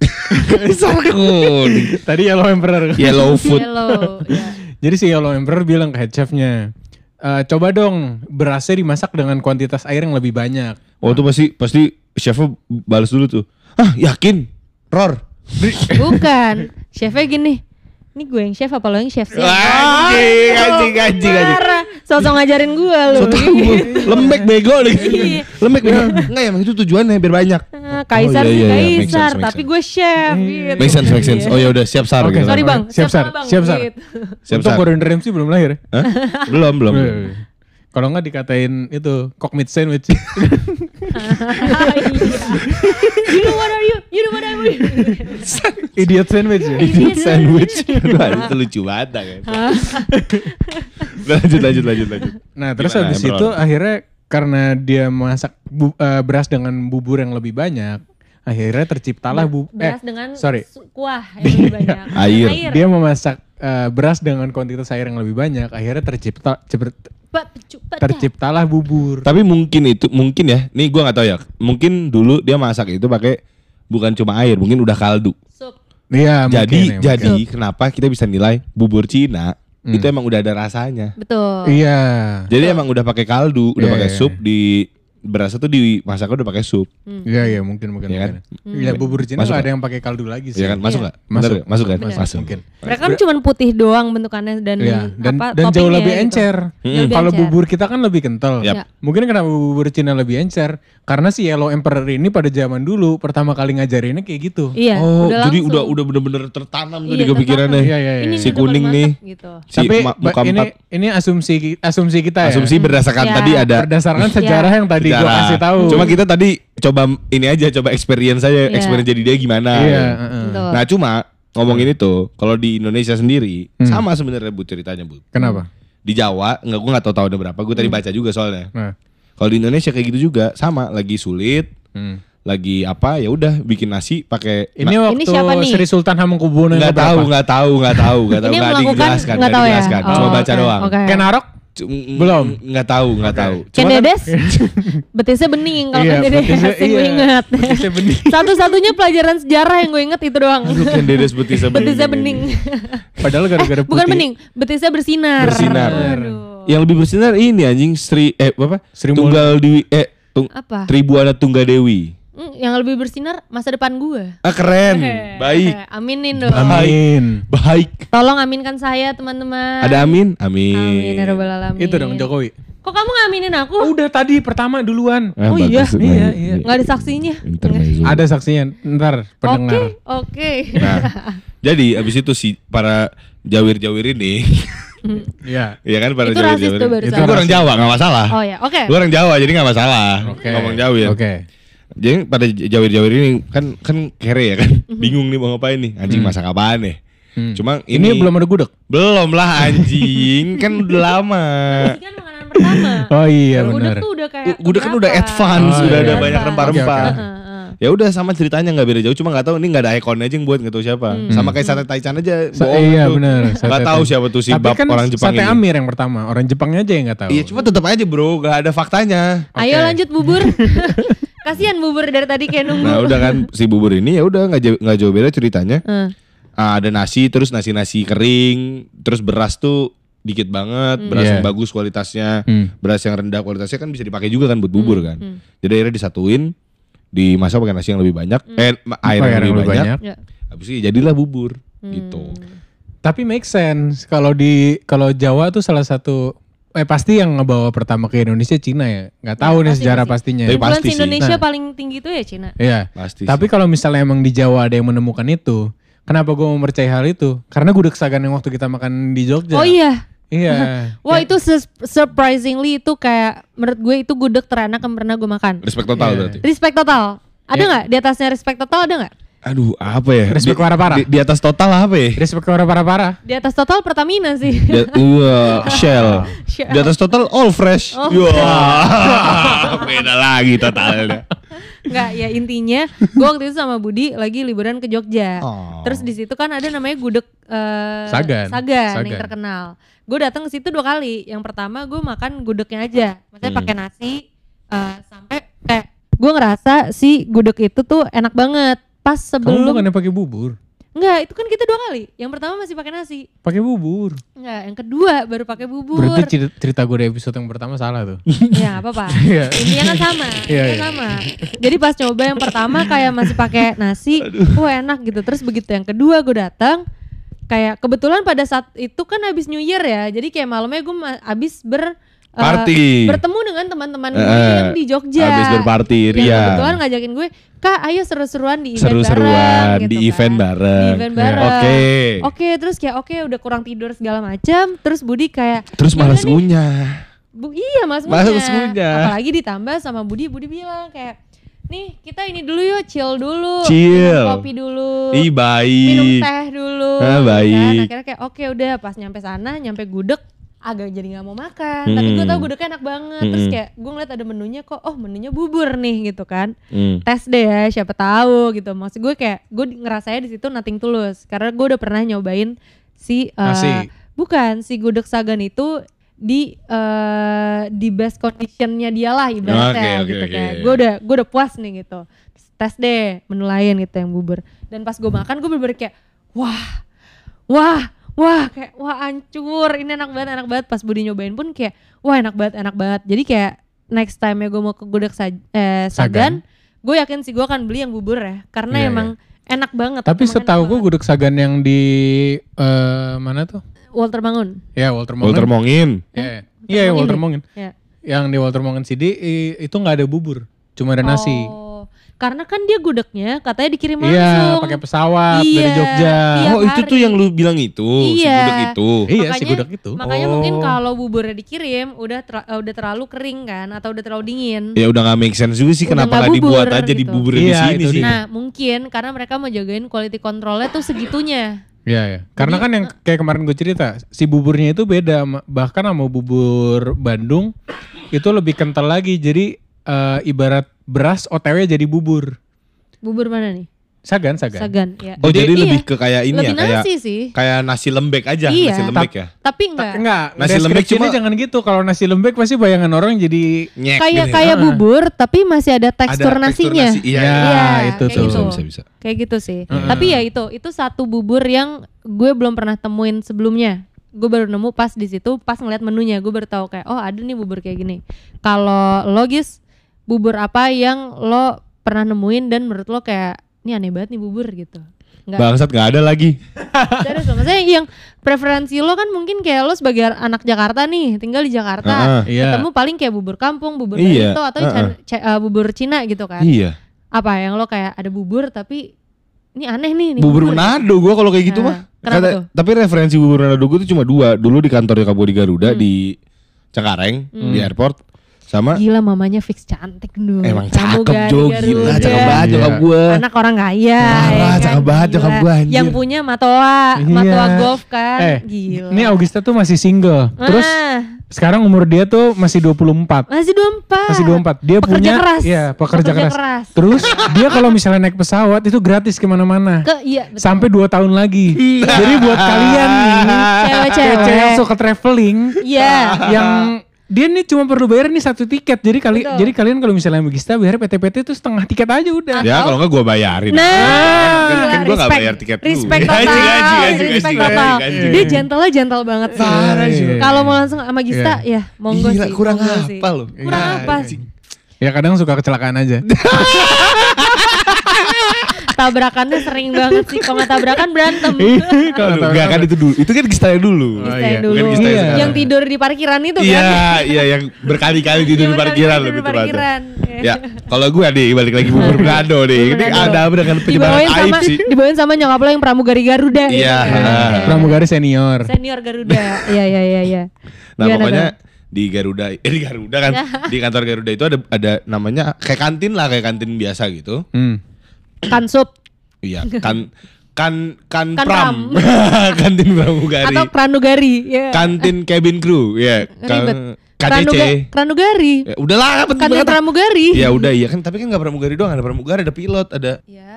Kuning. tadi Yellow Emperor. Yellow food. Hello. ya. Jadi si Yellow Emperor bilang ke head chefnya, "Eh, coba dong berasnya dimasak dengan kuantitas air yang lebih banyak. Oh tuh pasti pasti chefnya balas dulu tuh. Ah yakin, Ror. Bukan, chefnya gini. Ini gue yang chef apa lo yang chef sih? Anjing, anjing, anjing, anjing. Sosok ngajarin gue lu. Gua, lembek bego nih. Iya. lembek bego. Enggak ya, emang itu tujuannya biar banyak. Ah, Kaisar Oh, iya, sih iya, iya. Kaisar, tapi gue chef gitu. Make sense, make sense. Iya. Oh ya udah siap sar Oke, gitu. Sorry bang, Siap, Sar. Siap, Sar. Gitu. Siap Untung sar. Gordon Ramsay belum lahir. ya. Hah? Belum, belum. Kalau nggak dikatain itu cockmeat sandwich. you know what are you? You know what are you? Idiot sandwich ya? Idiot sandwich. Aduh, itu lucu banget kan. lanjut lanjut lanjut lanjut. Nah terus Gimana, habis Bro? itu akhirnya karena dia masak bu- eh, beras dengan bubur yang lebih banyak, akhirnya terciptalah bu eh Beras dengan sorry kuah yang lebih banyak. Air. dia memasak eh, beras dengan kuantitas air yang lebih banyak, akhirnya tercipta terciptalah bubur. Tapi mungkin itu mungkin ya. Nih gua nggak tahu ya. Mungkin dulu dia masak itu pakai bukan cuma air, mungkin udah kaldu. Sup. Iya jadi mungkin ya, jadi mungkin. kenapa kita bisa nilai bubur Cina Hmm. itu emang udah ada rasanya. Betul. Iya. Jadi emang udah pakai kaldu, udah Iya, pakai iya. sup di berasnya tuh dimasaknya udah pakai sup. Iya iya mungkin mungkin. Iya kan? mungkin. Iya bubur Cina Masuk ada yang pakai kaldu lagi sih. Iya kan? Masuk Iya. nggak? Bener Masuk. nggak? Masuk kan? Bener. Masuk. Mungkin. Mereka kan cuma putih doang bentukannya dan Iya, dan apa, dan jauh lebih gitu. encer. Lebih Kalau bubur kita kan lebih kental. Yap. Ya. Mungkin kenapa bubur Cina lebih encer? Karena si Yellow Emperor ini pada zaman dulu pertama kali ngajarinnya kayak gitu. Iya, Oh, udah jadi langsung. udah udah bener-bener tertanam tuh Iya, di kepikirannya. Iya iya iya. Si kuning nih. gitu. Si Tapi ini ini asumsi asumsi kita ya. Asumsi berdasarkan Ya. tadi ada berdasarkan sejarah yang tadi gua sejarah. kasih tahu. Cuma kita tadi coba ini aja coba experience aja, Iya. experience jadi dia gimana. Iya, heeh. Betul. Nah, cuma ngomongin itu, kalau di Indonesia sendiri Hmm. sama sebenarnya Bu ceritanya, Bu. Kenapa? Di Jawa, nggak gua nggak tahu tahunnya berapa, gue tadi baca juga soalnya. Nah. Kalau di Indonesia kayak gitu juga, sama, lagi sulit, Hmm. lagi apa ya udah bikin nasi pakai Ini Nah, waktu siapa nih? Sri Sultan Hamengkubuwono nggak tahu, nggak tahu, nggak tahu, nggak tahu, Ini nggak dijelaskan, nggak tahu ya? dijelaskan. Cuma Oh, baca oke, doang. oke. Ken Arok? C- Belum. nggak tahu, nggak tahu. Ken Cuma kan- Dedes, betisnya bening kalau Iya, Ken Dedes betisnya- yang gue ingat. betisnya bening. Satu-satunya pelajaran sejarah yang gue inget itu doang. Aduh, Ken Dedes betisnya bening. betisnya bening. Padahal gara-gara putih. Bukan bening, betisnya bersinar. Bersinar. Aduh. Yang lebih bersinar ini anjing Sri eh apa? Sri Tunggal Dewi eh tung, Apa? Tribuana Tunggadewi. Hmm, yang lebih bersinar masa depan gue. Ah keren. Baik. Eh, Aminin dong. Amin. Baik. Tolong aminkan saya teman-teman. Ada amin? Amin. Amin ya alamin. Itu dong Jokowi. Kok kamu ngaminin aku? Oh, udah tadi pertama duluan. Ah, Oh iya, iya, iya. Nggak ada saksinya. Intermezzo. Ada saksinya. Ntar Oke, pendengar. oke. Nah, jadi abis itu si para jawir-jawir ini, Iya. ya kan para Itu rasis jawir-jawir. tuh barusan. Itu orang Jawa nggak masalah. Oh ya, oke. Gua orang Jawa jadi nggak masalah. Oke. Ngomong jawir. Oke. Jadi pada jawir-jawir ini kan kan kere ya kan, Mhm. bingung nih mau ngapain nih, anjing masak apaan nih. Hmm. Cuma Ini, ini, belum ada gudeg. belum lah anjing, kan udah lama. Kan makanan pertama. Oh iya Gudeg benar. tuh udah kayak Gudeg kan udah advance, Oh, udah iya. ada banyak rempah-rempah. Heeh, heeh. Ya udah sama ceritanya nggak beda jauh, cuma nggak tahu ini nggak ada ikonnya aja yang buat nggak tahu siapa. Sama kayak sate taichan aja, Sa- bohong iya tuh. benar. Nggak Sate tahu siapa tuh si Tapi bab kan orang Jepang Sate ini. Amir yang pertama. Orang Jepangnya aja yang nggak tahu. Iya cuma tetap aja bro, nggak ada faktanya. Ayo Oke. lanjut bubur. Kasihan bubur dari tadi kayak nunggu. Nah udah kan si bubur ini ya udah nggak jauh beda ceritanya. Heeh. Ah, ada nasi terus nasi nasi kering, terus beras tuh dikit banget, beras Iya. yang bagus kualitasnya, Hmm. beras yang rendah kualitasnya kan bisa dipakai juga kan buat bubur kan. Jadi akhirnya disatuin, dimasak pakai nasi yang lebih banyak, eh ma- air Oh, yang lebih banyak, Ya. habis itu jadilah bubur gitu. Tapi make sense kalau di kalau Jawa tuh salah satu eh pasti yang ngebawa pertama ke Indonesia Cina ya. Nggak tahu Ya, nih pasti, sejarah pasti. pastinya. Tapi Influence pasti sih. Indonesia Nah. paling tinggi itu ya Cina. Iya. Pasti. Tapi kalau misalnya emang di Jawa ada yang menemukan itu, kenapa gue mau percaya hal itu? Karena gudeg sagan yang waktu kita makan di Jogja. Oh iya. Iya. Wah itu sus- surprisingly itu kayak menurut gue itu gudeg terenak yang pernah gue makan. respect total Iya. berarti. Respect total. Ada Iya. nggak di atasnya respect total ada nggak? Aduh, apa ya? Respect Di- parah-parah. Di, di atas total apa ya? Respect ke orang parah-parah. Di atas total Pertamina sih. Di, iya, Shell. Shell. Di atas total all fresh. Oh. Wah, beda lagi totalnya. Nggak ya intinya gue waktu itu sama Budi lagi liburan ke Jogja. Oh. Terus di situ kan ada namanya gudeg eh, Sagan. Sagan, Sagan. yang terkenal. Gue datang ke situ dua kali. Yang pertama gue makan gudegnya aja, maksudnya Hmm. pakai nasi eh, sampai kayak gue ngerasa si gudeg itu tuh enak banget. Pas Kamu sebelum bukannya pakai bubur? Enggak, itu kan kita dua kali. Yang pertama masih pakai nasi. Pakai bubur. Enggak, yang kedua baru pakai bubur. Berarti cerita, cerita gue di episode yang pertama salah tuh. ya nggak apa-apa. Iya. Intinya kan sama, Iya, iya. sama. Jadi pas coba yang pertama kayak masih pakai nasi, wah enak gitu. Terus begitu yang kedua gue datang, kayak kebetulan pada saat itu kan habis New Year ya. Jadi kayak malamnya gue habis ber eh, Party. bertemu dengan teman-teman gue Eh, yang di Jogja. habis berparty, Yang Ria. kebetulan ngajakin gue, kak ayo seru-seruan di event Seru-seruan bareng. di gitu event kan. bareng. Di event bareng. Oke. Oke, terus kayak oke udah kurang tidur segala macam. Terus Budi kayak Terus "Ya malas ngunyah. Bu, iya Musnya. Musnya. Apalagi ditambah sama Budi, Budi bilang kayak, nih kita ini dulu yuk, chill dulu, Chill. minum kopi dulu, Ih baik. minum teh dulu. Ah, baik. Kan. Akhirnya kayak oke udah pas nyampe sana, nyampe gudeg agak jadi nggak mau makan. Tapi gue Hmm. tau gudegnya enak banget. Terus Hmm. kayak gue ngeliat ada menunya kok, oh menunya bubur nih gitu kan. Hmm. Tes deh ya, siapa tahu gitu. Maksud gue kayak gue ngerasanya di situ nothing tulus karena gue udah pernah nyobain si eh, Nasi. bukan si gudeg sagan itu di eh di best conditionnya dia lah ibaratnya Oke, oke, gitu oke, kayak iya. gue udah gue udah puas nih gitu tes deh menu lain gitu yang bubur dan pas gue makan gue bener-bener kayak wah wah wah kayak wah hancur ini enak banget enak banget. Pas Budi nyobain pun kayak wah enak banget enak banget. Jadi kayak next time ya gue mau ke gudeg sa- eh, sagan, gue yakin sih gue akan beli yang bubur ya. Karena Iya, emang enak banget Tapi setahu gue gudeg sagan yang di eh, mana tuh? Walter Bangun Ya Walter Mongen. Walter Mongin. Iya, iya. Ya, Walter Mongen. ya Yang di Walter Mongen CD itu nggak ada bubur, cuma ada nasi. Oh, karena kan dia gudegnya katanya dikirim langsung. Iya, pakai pesawat dari Iya, Jogja. Tiap Oh itu tuh yang lu bilang itu, si Iya. gudeg itu. Iya, si Makanya- gudeg itu. Makanya Oh. mungkin kalau buburnya dikirim udah ter- eh, udah terlalu kering kan atau udah terlalu dingin. Ya udah gak make sense juga sih Udah kenapa nggak gak dibuat bubur aja di gitu. bubur di Iya, sini itu sih. Nah, mungkin karena mereka mau jagain quality controlnya tuh segitunya. Iya, ya. Karena kan yang kayak kemarin gue cerita, si buburnya itu beda bahkan sama bubur Bandung itu lebih kental lagi. Jadi eh, ibarat beras OTW jadi bubur. Bubur mana nih? Sagan, sagan. Sagan, ya. Oh jadi, Iya, lebih ke kayak ini lebih ya kayak nasi sih. kayak nasi lembek aja, Iya. nasi lembek ya. Tapi enggak. Enggak, Nasi lembek cuma- jangan gitu. Kalau nasi lembek pasti bayangan orang jadi Nyek Kayak gitu ya. kayak Ah. bubur tapi masih ada Ada tekstur nasinya. nasi. Iya, Ya, iya. itu kayak tuh. gitu. Bisa, bisa, bisa. Kayak gitu sih. Heeh. Tapi ya itu, itu satu bubur yang gue belum pernah temuin sebelumnya. Gue baru nemu pas di situ, pas ngeliat menunya, gue baru tahu kayak oh ada nih bubur kayak gini. Kalau logis bubur apa yang lo pernah nemuin dan menurut lo kayak ini aneh banget nih bubur gitu. Enggak. Bangsat gak ada lagi. Serius loh, maksudnya yang preferensi lo kan mungkin kayak lo sebagai anak Jakarta nih, tinggal di Jakarta. Heeh. Iya. Ketemu paling kayak bubur kampung, bubur Iya, Barito atau. Chan- Ca- uh, bubur Cina gitu kan. Iya. Apa yang lo kayak ada bubur tapi ini aneh nih nih Bubur Manado gua kalau kayak gitu Nah, mah. kenapa Kata- tuh? tapi referensi bubur Manado gua tuh cuma dua. Dulu di kantor di Garuda Hmm. di Cengkareng di airport sama Gila mamanya fix cantik dulu. emang cakep Jo gila Garuda. cakep banget Iya. nyokap gua. Anak orang kaya. Parah, cakep banget nyokap Gila. gua, anjir. Yang punya Matoa, Iya. Matoa Golf kan. Eh, Gila. ini Augusta tuh masih single. Terus Ah, sekarang umur dia tuh masih 24. masih 24. Masih 24. Dia Pekerja punya keras. Iya, pekerja, Pekerja keras. keras. Terus dia kalau misalnya naik pesawat itu gratis ke mana-mana. Ke iya betul. Sampai 2 tahun lagi. Jadi buat kalian nih, Cewek-cewek. cewek yang suka traveling, Iya. yang dia nih cuma perlu bayar nih satu tiket. Jadi kali Betul. jadi kalian kalau misalnya Megista bayar PT-PT itu setengah tiket aja udah. Ya kalau enggak gua bayarin. Nah, kan, kan gua respect- bayar tiket lu. Respect total, Anjing, anjing, anjing, respect total. Dia gentle gentle banget sih. Parah sih. Kalau mau langsung sama Gista, ya monggo Gila, sih. kurang apa sih. lo? Kurang apa sih? Ya kadang suka kecelakaan aja. Tabrakannya sering banget sih. Kalau nggak tabrakan berantem. Enggak kan itu dulu. Itu kan Gista yang dulu. Gista iya. dulu. Bukan yang Iya. Yang tidur di parkiran itu kan. Iya, iya yang berkali-kali tidur di parkiran tidur lebih tepatnya. parkiran. Ya, kalau gue nih balik lagi bubur Manado nih. Ini ada apa dengan penyebaran aib sama sih? dibawain sama nyokap lo yang pramugari Garuda. Iya. Pramugari senior. Senior Garuda. Iya iya iya iya. Nah, pokoknya di Garuda, eh di Garuda kan, di kantor Garuda itu ada ada namanya kayak kantin lah, kayak kantin biasa gitu. Hmm. Kan sup Iya, kan kan kan, Kan pram. kantin pramugari. atau pranugari. Ya. Kantin cabin crew, ya. Ribet. KCC. Pranuga- pranugari. Ya, udahlah, penting Kantin banget. pramugari. Ya udah iya kan, tapi kan nggak pramugari doang, ada pramugari, ada pilot, ada Ya.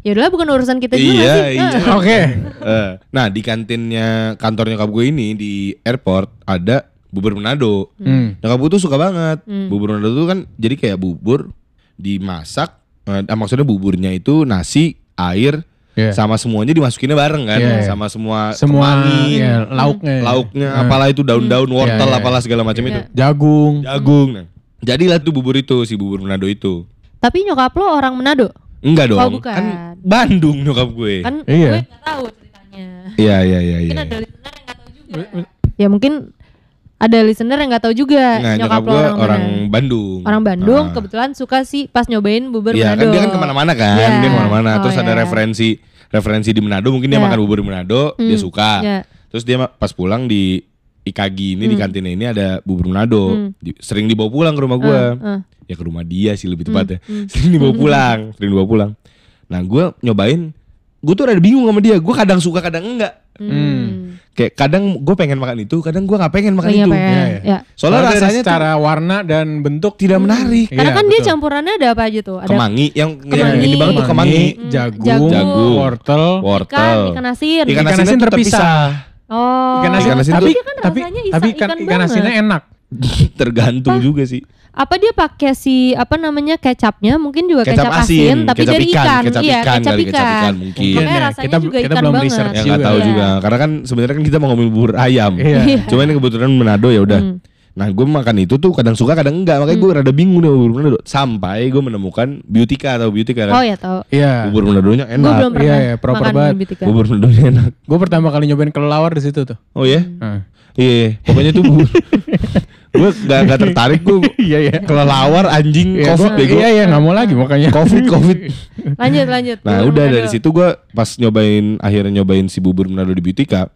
Ya udahlah bukan urusan kita juga Iya, sih. iya. Ah. Oke. Eh, nah di kantinnya kantor nyokap gue ini di airport ada bubur Manado. Hmm. Nyokap gue tuh suka banget. Hmm. Bubur Manado tuh kan jadi kayak bubur dimasak. Eh, ah, maksudnya buburnya itu nasi, air, Iya. sama semuanya dimasukinnya bareng kan, Iya, iya. sama semua Semua kemangi, ya, lauknya. lauknya, Hmm. apalah itu daun-daun, wortel, Iya, iya. apalah segala macam itu, Jagung. jagung. Nah, jadilah tuh bubur itu si bubur Manado itu. Tapi nyokap lo orang Manado? Enggak dong, Oh, bukan. kan Bandung nyokap gue. Kan Iya. gue gak tahu ceritanya. Iya iya iya iya. Mungkin ada listener yang gak tahu juga. Ya mungkin ada listener yang gak tahu juga Nah, nyokap nyokap lo gue orang, orang mana. Bandung. Orang Bandung Ah. kebetulan suka sih pas nyobain bubur Iya Manado. kan dia kan ke mana-mana kan, Iya. dia ke mana-mana. Oh, Terus ada iya. referensi referensi di Manado, mungkin dia Iya. makan bubur di Manado, dia Hmm, suka. iya. Terus dia pas pulang di Ikagi ini di kantinnya ini ada bubur Manado. Di- sering dibawa pulang ke rumah gua. Hmm. Eh, Ya ke rumah dia sih lebih tepatnya. Sering dibawa pulang, sering dibawa pulang. Nah, gua nyobain gue tuh rada bingung sama dia. Gue kadang suka, kadang enggak. Hmm. Kayak kadang gue pengen makan itu, kadang gua nggak pengen makan Lagi itu. pengen, Iya, iya. ya. Soalnya dari rasanya tuh secara warna dan bentuk tidak menarik. Karena Iya, kan dia betul. campurannya ada apa aja tuh? Ada Kemangi yang yang Kemangi. ini banget tuh kemangi, Hmm, jagung, jagung. Jagung. wortel, wortel, ikan, ikan asin. Ikan Ikan asinnya asin tuh terpisah. Oh. ikan asin, Ikan asin tapi tuh- kan tapi rasanya isa tapi ikan ikan, ikan banget. asinnya enak. tergantung juga sih. Apa dia pakai si apa namanya kecapnya? Mungkin juga Kecap kecap, asin, asin, tapi kecap dari ikan, ikan. kecap iya, ikan kecap kali, kecap ikan. ikan mungkin. Makanya ya, rasanya kita- juga kita ikan belum banget. research Ya nggak tahu Iya. juga, karena kan sebenarnya kan kita mau ngomongin bubur ayam. Iya. Cuma ini kebetulan Manado ya udah. Hmm. Nah gue makan itu tuh kadang suka kadang enggak makanya gue rada bingung nih bubur Manado. Sampai gue menemukan Beautika atau Beautika Oh kan. ya tahu. Iya. Bubur Manadonya Gue enak. belum pernah Iya, iya, proper makan banget. Beautika. Bubur Manadonya enak. Gue pertama kali nyobain kelelawar di situ tuh. Oh ya? Nah. Iya, pokoknya tuh bubur. gue gak, gak tertarik gue Iya iya. kelelawar anjing Iya, covid bego. Iya iya nggak mau lagi makanya. Covid covid. Lanjut lanjut. Nah udah dari situ gue pas nyobain akhirnya nyobain si bubur Manado di Beautika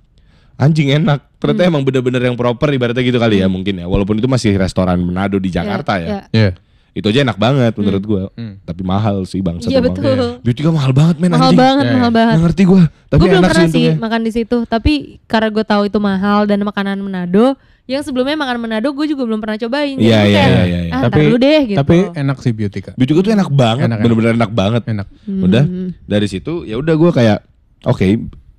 anjing enak. Ternyata Hmm. emang bener-bener yang proper ibaratnya gitu kali ya mungkin ya. Walaupun itu masih restoran Manado di Jakarta ya. Iya. Iya. Itu aja enak banget menurut gue. Hmm. Tapi mahal sih bang. Iya betul. Beautika mahal banget men Mahal anjing. banget, Iya, mahal iya. banget. Nggak ngerti gue. Tapi Gue belum enak pernah sih sih makan di situ, tapi karena gue tahu itu mahal dan makanan Manado, yang sebelumnya makan Manado gue juga belum pernah cobain. Iya, iya, kayak, iya, iya. Ah, Tapi deh gitu. tapi enak sih Beautika. Beautika tuh enak banget. Enak, enak. Bener-bener enak banget. Enak. Udah Hmm. dari situ ya udah gue kayak oke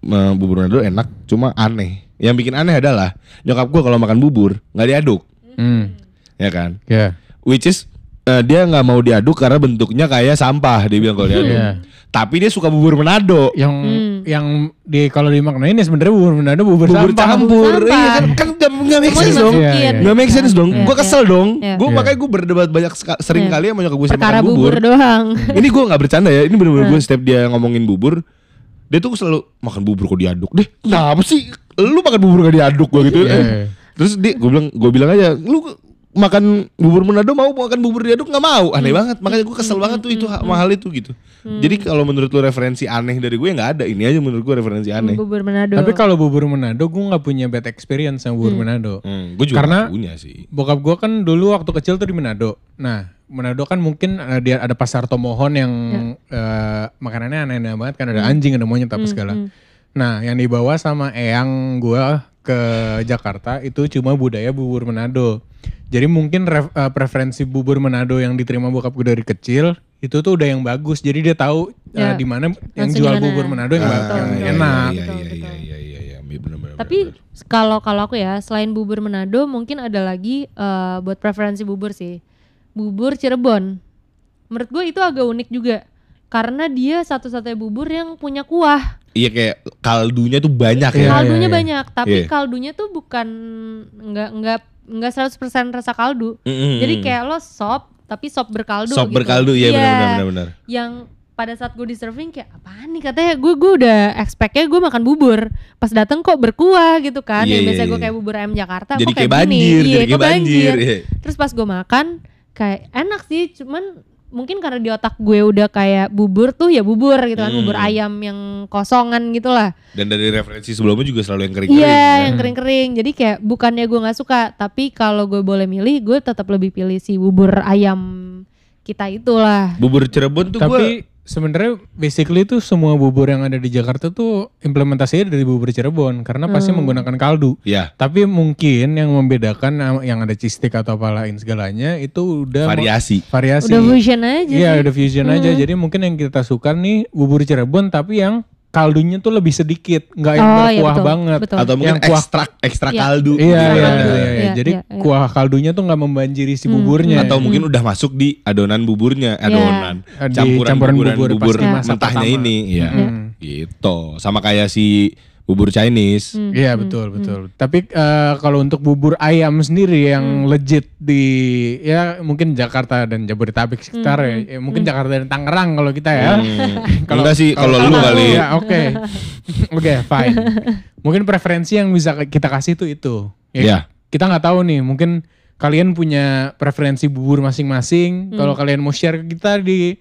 me- bubur Manado enak cuma aneh. Yang bikin aneh adalah nyokap gue kalau makan bubur nggak diaduk, Hmm. ya kan? Ya. Which is eh, dia nggak mau diaduk karena bentuknya kayak sampah dia bilang kalau diaduk. Iya. Tapi dia suka bubur Manado. Yang Hmm. yang di kalau dimaknain ya sebenarnya bubur Manado bubur, Bubur sampah. campur, Sampah. iya kan kan nggak make sense dong. dimasukin. Iya, Nggak make sense dong. Iya, gue iya. kesel dong. Iya. Gue Iya. makanya gue berdebat banyak sering Iya. kali sama nyokap gue sama makan bubur bubur. doang. ini gue nggak bercanda ya. Ini bener-bener gue setiap dia ngomongin bubur, dia tuh selalu makan bubur kok diaduk deh. Kenapa sih? Lu makan bubur gak diaduk gue gitu. Iya. Terus dia gue bilang gue bilang aja, lu makan bubur Manado mau makan bubur diaduk nggak mau. Aneh banget. Makanya gue kesel banget tuh itu ha- mahal itu gitu. Jadi kalau menurut lu referensi aneh dari gue nggak ada. Ini aja menurut gue referensi aneh. Bubur Manado. Tapi kalau bubur Manado gue nggak punya bad experience sama bubur Manado. hmm, gue juga Karena- nggak punya sih. Bokap gue kan dulu waktu kecil tuh di Manado. Nah, Manado kan mungkin eh, dia ada pasar Tomohon yang eh, makanannya aneh-aneh banget kan. Ada anjing, ada monyet apa segala. Nah, yang dibawa sama eyang gue ke Jakarta itu cuma budaya bubur Manado. Jadi mungkin ref- eh, preferensi bubur Manado yang diterima bokap gue dari kecil itu tuh udah yang bagus. Jadi dia tahu eh, Ya. di mana yang jual gimana. bubur Manado yang, Ah, iya, enak. iya iya iya iya iya iya Tapi kalau kalau aku ya selain bubur Manado mungkin ada lagi eh, buat preferensi bubur sih. Bubur Cirebon. Menurut gue itu agak unik juga. Karena dia satu-satunya bubur yang punya kuah. iya kayak kaldunya tuh banyak Iya, ya kaldunya iya. banyak, tapi Iya. kaldunya tuh bukan nggak nggak nggak 100% rasa kaldu. Mm-mm. Jadi kayak lo sop tapi sop berkaldu sop gitu. berkaldu ya Iya. benar-benar benar-benar Yang pada saat gue di serving kayak apaan nih katanya gue gue udah expectnya gue makan bubur pas dateng kok berkuah gitu kan Iya, yang iya, biasanya gue iya. kayak bubur ayam Jakarta jadi kok kayak kayak banjir gini iya jadi kok kayak banjir iya. terus pas gue makan kayak enak sih cuman mungkin karena di otak gue udah kayak bubur tuh ya bubur gitu kan Hmm. bubur ayam yang kosongan gitu lah dan dari referensi sebelumnya juga selalu yang kering-kering iya ya. yang kering-kering jadi kayak bukannya gue nggak suka tapi kalau gue boleh milih gue tetap lebih pilih si bubur ayam kita itulah bubur Cirebon tuh gue Tapi sebenarnya basically tuh semua bubur yang ada di Jakarta tuh implementasinya dari bubur Cirebon karena pasti Hmm. menggunakan kaldu. ya Tapi mungkin yang membedakan yang ada cheese stick atau apa lain segalanya itu udah variasi variasi. udah fusion aja Iya, udah fusion aja. Jadi mungkin yang kita suka nih bubur Cirebon tapi yang kaldunya tuh lebih sedikit, nggak yang Oh, iya, berkuah betul, banget. betul. atau mungkin Yang kuah- ekstrak ekstra Iya. kaldu Iya, gitu iya, kan. iya, Iya, iya. iya, Jadi iya, iya. kuah kaldunya tuh nggak membanjiri si Hmm, buburnya. atau mungkin udah masuk di adonan buburnya adonan Di campuran, campuran bubur bubur, pas dimasak mentahnya pertama. ini ya Hmm. gitu sama kayak si bubur Chinese Hmm, Iya betul betul. Tapi eh, kalau untuk bubur ayam sendiri yang legit di ya mungkin Jakarta dan Jabodetabek sekitar ya, ya, mungkin Jakarta dan Tangerang kalau kita ya. Hmm. enggak sih kalau lu kali Ya oke oke fine. Mungkin preferensi yang bisa kita kasih itu itu. Iya. Kita nggak tahu nih mungkin kalian punya preferensi bubur masing-masing. Kalau kalian mau share ke kita di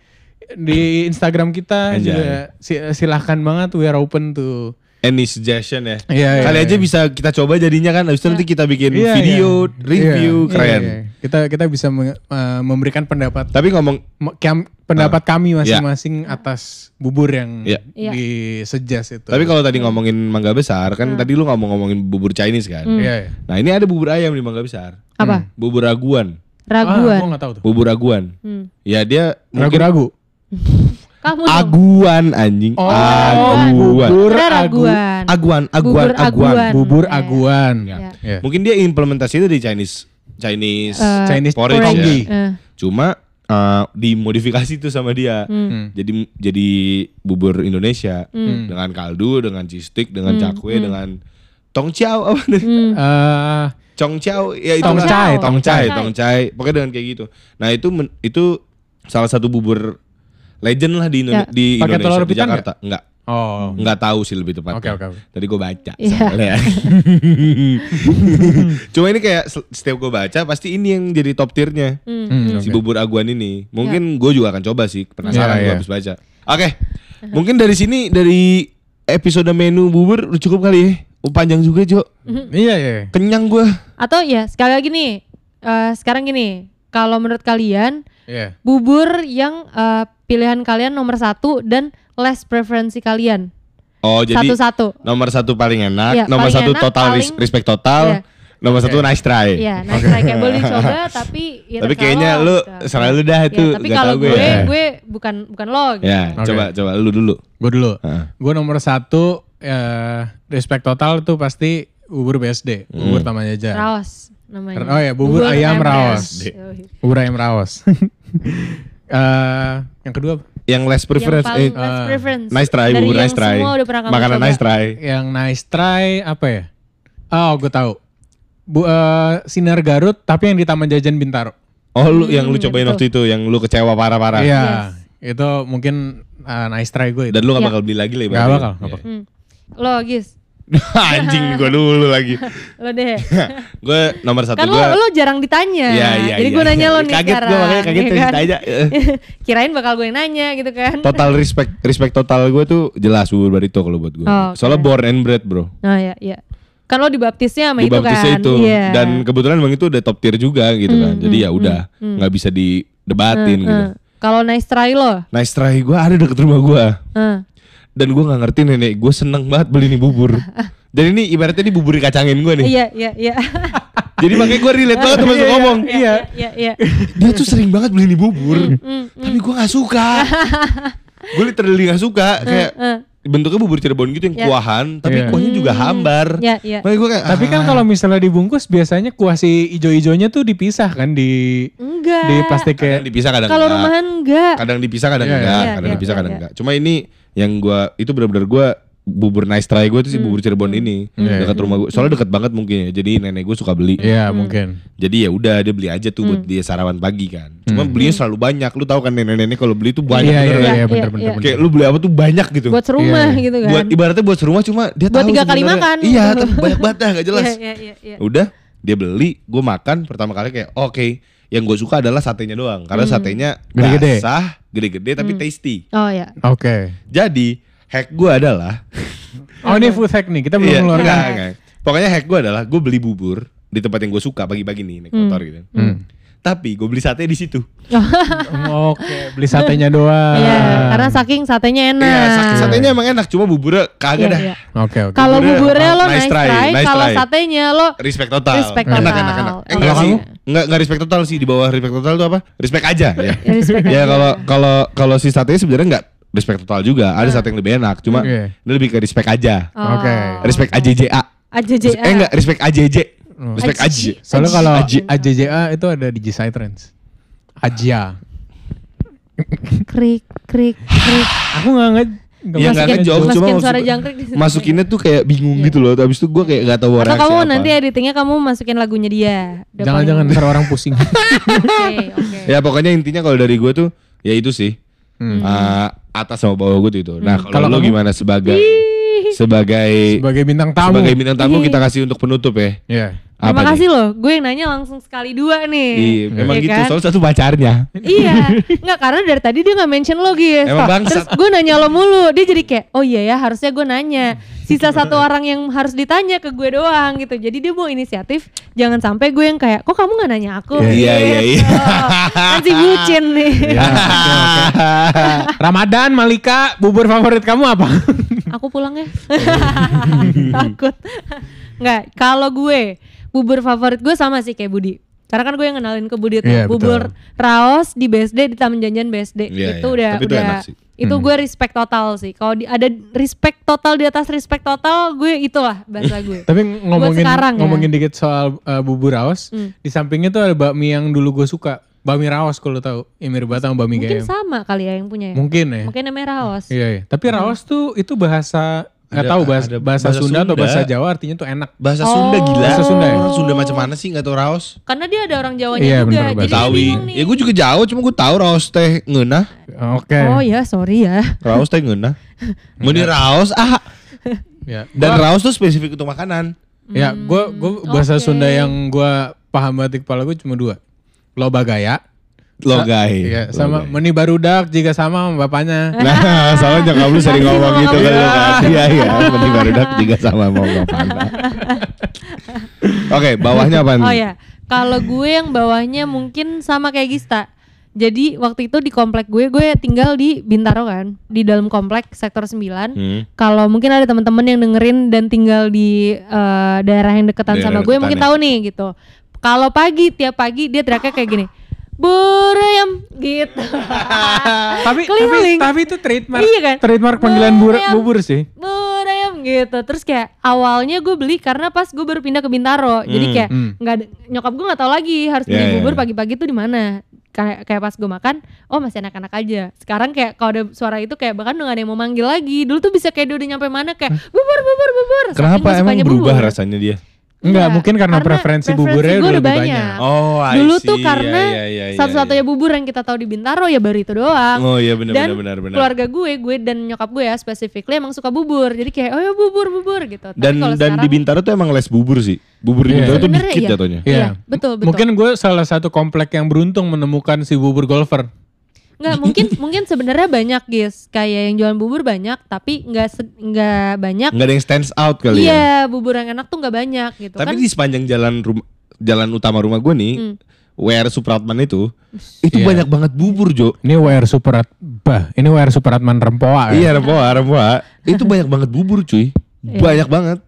di Instagram kita Anjay. juga si- silahkan banget we are open to any suggestion ya. Iya, iya, Kali iya. aja bisa kita coba jadinya kan. Habis itu nanti kita bikin Iya, video, iya. review, Iya, keren. iya, iya. Kita kita bisa me- eh, memberikan pendapat Tapi ngomong kam- pendapat kami Iya. masing-masing atas bubur yang Iya. Iya. di sejas itu. Tapi kalau tadi ngomongin mangga besar kan tadi lu ngomong-ngomongin bubur Chinese kan. Iya, iya. Nah ini ada bubur ayam di mangga besar. Apa? Bubur raguan. Ah, Raguan. gua gak tahu tuh. Bubur raguan. Hmm. Ya dia mungkin Ragu-ragu. Kamu dong. aguan anjing. Oh, aguan. bubur. Aguan, aguan, Bubur aguan. aguan. Bubur aguan. Ya. Iya. Mungkin dia implementasinya dari Chinese Chinese Eh, Chinese porridge tonggi. ya. Eh, Cuma eh, dimodifikasi tuh sama dia. Hmm. Jadi jadi bubur Indonesia Hmm. dengan kaldu, dengan cheese stick, dengan cakwe, dengan tong ciao apa nih? hmm. Eh, Cong ciao, ya itu Tongcai, tong cai, tongcai. tong cai. Pokoknya dengan kayak gitu. Nah, itu men- itu salah satu bubur legend lah di, Indo- Ya. di Pakai Indonesia telur di Jakarta. Enggak. oh. Enggak tahu sih lebih tepatnya. Oke, oke, oke. Tadi gue baca soalnya. Cuma ini kayak se- setiap gue baca pasti ini yang jadi top tiernya. Hmm, Si bubur aguan ini. Mungkin gue juga akan coba sih. Penasaran Iya, gue iya. habis baca. Oke. Mungkin dari sini dari episode menu bubur udah cukup kali ya. Oh, panjang juga, Jo. Iya, iya. Kenyang gue. Atau ya sekali lagi nih. eh, sekarang gini. Kalau menurut kalian Iya. bubur yang eh, pilihan kalian nomor satu dan less preferensi kalian Oh, jadi satu-satu. nomor satu paling enak, Iya, nomor paling satu enak, total paling- respect total, Iya. nomor satu nice try. Iya, nah kayak boleh dicoba tapi ya Tapi kayaknya lo, lu gitu. serah lu dah Ya, itu. tapi nggak kalau tahu gue, ya. gue bukan bukan lo gitu. Ya, Oke. coba coba lu dulu. Gue dulu. Heeh. Gue nomor satu eh, respect total tuh pasti bubur BSD, bubur Taman Jajar. Raos namanya. Oh ya, bubur ayam raos. Yoi. Bubur ayam raos. Eh, yang kedua apa? Yang less preference Yang paling eh, less preference. nice try, Dari bubur nice try. semua udah pernah kamu Makanan coba. nice try. yang nice try apa ya? Oh, gue tahu. Bu, eh, Sinar Garut tapi yang di Taman Jajan Bintaro. Oh, lu yang lu Hmm, cobain betul. waktu itu yang lu kecewa parah-parah. Iya. Itu mungkin eh, nice try gue itu. Dan lu gak Iya. bakal beli lagi lah Gak ibaratnya. bakal, gak bakal. Hmm. Lo Gis, Anjing gua dulu lagi. lo deh. gue nomor satu kan lo, gua lo jarang ditanya. Iya, iya, Jadi iya, gue nanya iya. lo nih Kaget sekarang. gua, makanya kaget ya kan? Kirain bakal gue yang nanya gitu kan. total respect respect total gue tuh jelas bubur barito kalau buat gue. Oh, oke. Soalnya born and bred, Bro. Nah ya, ya. Kan lo dibaptisnya sama di itu kan. itu Iya. dan kebetulan bang itu udah top tier juga gitu kan jadi ya udah nggak bisa didebatin gitu Hmm. Kalau nice try lo. nice try gue ada deket rumah gue Hmm. Dan gue nggak ngerti nenek gue seneng banget beli nih bubur dan ini ibaratnya ini bubur dikacangin gue nih Iya, iya, iya. jadi makanya gue relate banget sama Iya, ngomong Iya, iya, iya. dia tuh sering banget beli nih bubur Hmm, tapi gue nggak suka gue literally nggak suka kayak bentuknya bubur Cirebon gitu yang Iya. kuahan tapi Iya. kuahnya juga hambar Iya, iya. makanya gue kayak Tapi kan ah. kalau misalnya dibungkus biasanya kuah si ijo-ijonya tuh dipisah kan di Enggak. di plastik kadang kayak dipisah kadang Kalau enggak. rumahan enggak. kadang dipisah kadang Iya, enggak iya. kadang Iya, dipisah iya, kadang iya. enggak cuma ini yang gua itu benar-benar gua bubur nice try gue tuh si bubur Cirebon ini Iya. dekat rumah gue soalnya dekat banget mungkin ya jadi nenek gue suka beli Iya Hmm. mungkin. jadi ya udah dia beli aja tuh buat dia sarapan pagi kan cuma belinya selalu banyak lu tahu kan nenek-nenek kalau beli tuh banyak Iya bener iya kan? iya Iya, bener iya, bener. iya. bener. kayak lu beli apa tuh banyak gitu Buat serumah Iya. gitu kan. buat ibaratnya buat serumah cuma dia Buat tahu tiga kali makan. iya tapi banyak banget dah gak jelas Iya, iya, iya, iya. udah dia beli gue makan pertama kali kayak oke yang gue suka adalah satenya doang karena satenya Gede-gede. basah gede-gede tapi tasty Oh ya. Oke. jadi hack gue adalah Oh ini food hack nih kita belum Iya, enggak, enggak. Pokoknya hack gue adalah gue beli bubur di tempat yang gue suka pagi-pagi nih naik motor gitu. Hmm. Tapi gue beli sate di situ. Oke beli satenya doang. Iya, karena saking satenya enak. Iya, sate- satenya emang enak, cuma buburnya kagak Iya, dah. iya. Oke oke. Kalau Buburnya, lo nice nice try, try, nice kalau satenya lo Respect total. Respect enak, total. enak, enak. Eh, Oke. enggak Kalau sih. kamu? Enggak, enggak respect total sih di bawah respect total itu apa? Respect aja ya. respect ya aja. kalau kalau kalau si satenya sebenarnya enggak respect total juga. Ada sate yang lebih enak, cuma ini lebih ke respect aja. Oh. Oke. Respect AJJA. AJJ. Eh enggak, respect AJJ. Oh. Respect Aji. AJ. Soalnya kalau Aji. AJJA itu ada di G-Trends. Ajia. Krik, krik, krik. Aku nggak nge Iya enggak Masukin- ngejawab cuma masukin suara jangkrik di. Masukinnya tuh kayak bingung gitu loh. Habis itu gue kayak gak tahu Atau kamu apa. nanti editingnya kamu masukin lagunya dia. Jangan-jangan paling- ntar orang pusing. Oke, oke. Ya pokoknya intinya kalau dari gue tuh ya itu sih. Hmm. Eh, atas sama bawah gue tuh itu. Nah, kalau lo kamu? gimana sebagai sebagai Sebagai bintang tamu. sebagai bintang tamu kita kasih untuk penutup ya. Iya. Terima Apa kasih nih? loh, gue yang nanya langsung sekali dua nih. Iya, memang Iya gitu. kan? Soalnya satu pacarnya. iya, nggak karena dari tadi dia nggak mention lo guys. Emang bangsat. Terus gue nanya lo mulu, dia jadi kayak, oh iya ya harusnya gue nanya. Si sisa satu orang yang harus ditanya ke gue doang gitu. Jadi dia mau inisiatif, jangan sampai gue yang kayak, kok kamu nggak nanya aku? Iya, iya, iya. Gitu. Kan si bucin nih. Ya, oke, oke. Ramadan Malika bubur favorit kamu apa? aku pulang ya. Takut. Nggak, kalau gue bubur favorit gue sama sih kayak Budi. Karena kan gue yang kenalin ke Budi tuh Iya, bubur raos di BSD di Taman Janjian BSD. Iya, itu iya. udah Tapi itu udah enak sih. itu gue respect total sih. Kalau di- ada respect total di atas respect total, gue itulah bahasa gue. Tapi ngomongin sekarang ya. ngomongin dikit soal uh, bubur raos, Hmm. di sampingnya tuh ada bakmi yang dulu gue suka. Bakmi raos kalau tahu. Ya mirip banget sama bakmi Mungkin GM. sama kali ya yang punya. ya. Mungkin ya. Mungkin namanya raos. Iya, iya. Tapi raos tuh itu bahasa nggak Ada- tahu bahasa, ada bahasa, bahasa Sunda, atau Sunda. bahasa Jawa artinya tuh enak. Bahasa Oh. Sunda gila. Bahasa Sunda ya? Orang Sunda macam mana sih nggak tahu raos? Karena dia ada orang Jawanya Iya, juga. bener, jadi Tawi. Ya gue juga jauh cuma gue tahu raos teh ngeunah. Oke. Oh ya, sorry ya. Raos teh ngeunah. Mending raos ah. Ya. Dan Gua- raos tuh spesifik untuk makanan. Ya, gue gue bahasa oke. Sunda yang gue paham di kepala gue cuma dua. Loba gaya. Logai. Iya, sama meni barudak jika sama sama bapaknya. Nah, soalnya nyokap lu sering ngomong gitu kan lu kan. Iya, iya. Mending barudak juga sama mau ngomong. Oke, bawahnya apa nih? Oh ya, kalau gue yang bawahnya mungkin sama kayak Gista. Jadi waktu itu di komplek gue, gue tinggal di Bintaro kan, di dalam komplek sektor 9. Hmm. Kalau mungkin ada teman-teman yang dengerin dan tinggal di eh, daerah yang deketan Daerah sama gue, mungkin ya. tahu nih gitu. Kalau pagi tiap pagi dia teriaknya kayak gini. Burayam gitu. tapi tapi tapi itu trademark. Iya kan? Trademark panggilan bur- bubur sih. Burayam gitu. Terus kayak awalnya gue beli karena pas gue baru pindah ke Bintaro. Jadi Hmm, kayak hmm. nggak ada- nyokap gue nggak tahu lagi harus beli Iya, bubur iya. pagi-pagi tuh di mana. Kayak kayak pas gue makan, oh masih anak-anak aja. Sekarang kayak kalau ada suara itu kayak bahkan udah gak ada yang mau manggil lagi. Dulu tuh bisa kayak dia udah nyampe mana kayak bubur bubur bubur. Kenapa emang berubah bubur. rasanya dia? Enggak, mungkin karena preferensi buburnya gue udah lebih banyak. banyak. Oh, I Dulu see. tuh Iya, karena iya, iya, iya, satu-satunya iya. bubur yang kita tahu di Bintaro ya baru itu doang. Oh iya benar dan benar benar benar. keluarga gue, gue dan nyokap gue ya specifically emang suka bubur. Jadi kayak oh ya bubur bubur gitu. Tapi Dan kalau dan di sekarang- Bintaro tuh emang les bubur sih. Bubur di Iya. Bintaro tuh Sebenarnya dikit iya. jatuhnya. Iya, betul, betul. Mungkin gue salah satu komplek yang beruntung menemukan si bubur golfer. Nggak mungkin mungkin sebenarnya banyak guys kayak yang jualan bubur banyak tapi nggak se- nggak banyak Enggak ada yang stands out kali ya. iya bubur yang enak tuh nggak banyak gitu Tapi kan di sepanjang jalan rumah jalan utama rumah gue nih, Hmm. WR Supratman itu, itu Iya. banyak banget bubur Jo. Ini WR Superat, bah, ini WR Superatman Rempoa ya. Iya rempoa rempoa. itu banyak banget bubur cuy, Iya. banyak banget.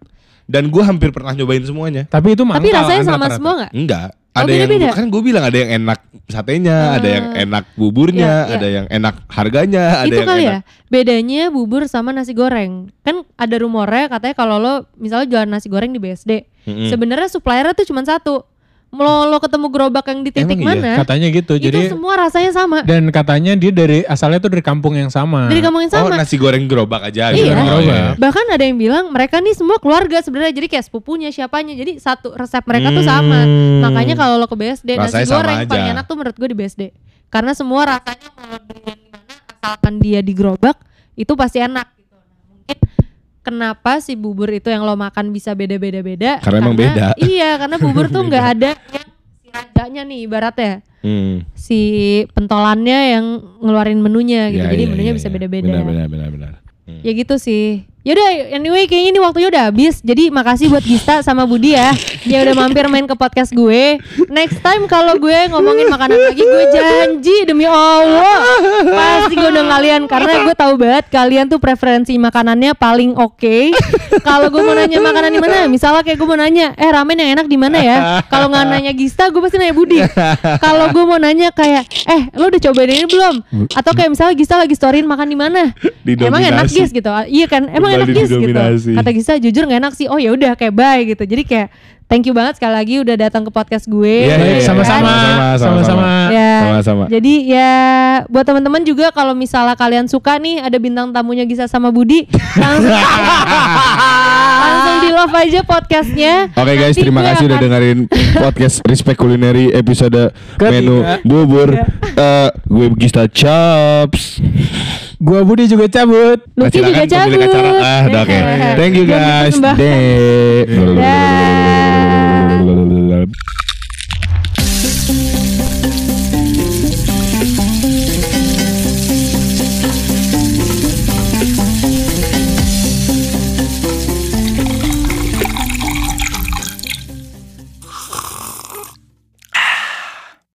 Dan gue hampir pernah nyobain semuanya. Tapi itu mangkal. tapi rasanya kan sama rata-rata. semua nggak Enggak. Oh, Ada yang beda-beda. kan gue bilang ada yang enak satenya, ada yang enak buburnya, Iya, iya. ada yang enak harganya, ada itu yang kali enak. ya bedanya bubur sama nasi goreng kan ada rumornya katanya kalau lo misalnya jualan nasi goreng di BSD Mm-mm. sebenarnya suppliernya tuh cuma satu lo lo ketemu gerobak yang di titik Emang iya? mana Katanya gitu. itu Jadi semua rasanya sama dan katanya dia dari asalnya tuh dari kampung yang sama. dari kamu yang Oh sama nasi goreng gerobak aja. Iya. gitu. Oh, gerobak. Bahkan ada yang bilang mereka nih semua keluarga sebenarnya jadi kayak sepupunya siapanya. Jadi satu resep mereka tuh sama. Hmm. Makanya kalau lo ke BSD nasi Rasanya sama goreng aja. paling enak tuh menurut gue di BSD. Karena semua rasanya mau beli di mana asalkan dia di gerobak itu pasti enak gitu. Nah, mungkin kenapa si bubur itu yang lo makan bisa beda-beda beda? Karena emang beda. Iya, karena bubur tuh nggak ada yang si rajanya nih ibaratnya Hmm. si pentolannya yang ngeluarin menunya gitu. Ya, Jadi iya, menunya iya, bisa iya. beda-beda. Benar benar benar benar. Hmm. Ya gitu sih. Yaudah anyway kayaknya ini waktunya udah habis. Jadi makasih buat Gista sama Budi ya. Yang udah mampir main ke podcast gue. Next time kalau gue ngomongin makanan lagi gue janji demi Allah. Pasti gue undang kalian. Karena gue tahu banget kalian tuh preferensi makanannya paling oke. kalau gue mau nanya makanan di mana. Misalnya kayak gue mau nanya. Eh ramen yang enak di mana ya. Kalau nggak nanya Gista gue pasti nanya Budi. Kalau gue mau nanya kayak. Eh lo udah cobain ini belum? Atau kayak misalnya Gista lagi storyin makan di mana. Emang enak. Gis gitu. Iya kan? Emang Kembali enak Gis gitu. didominasi. Kata Gisa jujur nggak enak sih. Oh ya udah kayak bye gitu. Jadi kayak thank you banget sekali lagi udah datang ke podcast gue. Iya, iya, iya. sama-sama. Sama-sama, sama-sama. Sama-sama. Ya. Sama-sama. Jadi ya buat teman-teman juga kalau misalnya kalian suka nih ada bintang tamunya Gisa sama Budi langsung di love aja podcastnya. Oke guys, Nanti terima gue kasih udah akan- dengerin podcast Respect Culinary episode menu bubur. Eh, gue Gista Chops. Gua Budi juga cabut. Lucky Nah, juga cabut. acara. Ah, udah oke. Ya. Thank you Jangan guys. Deh.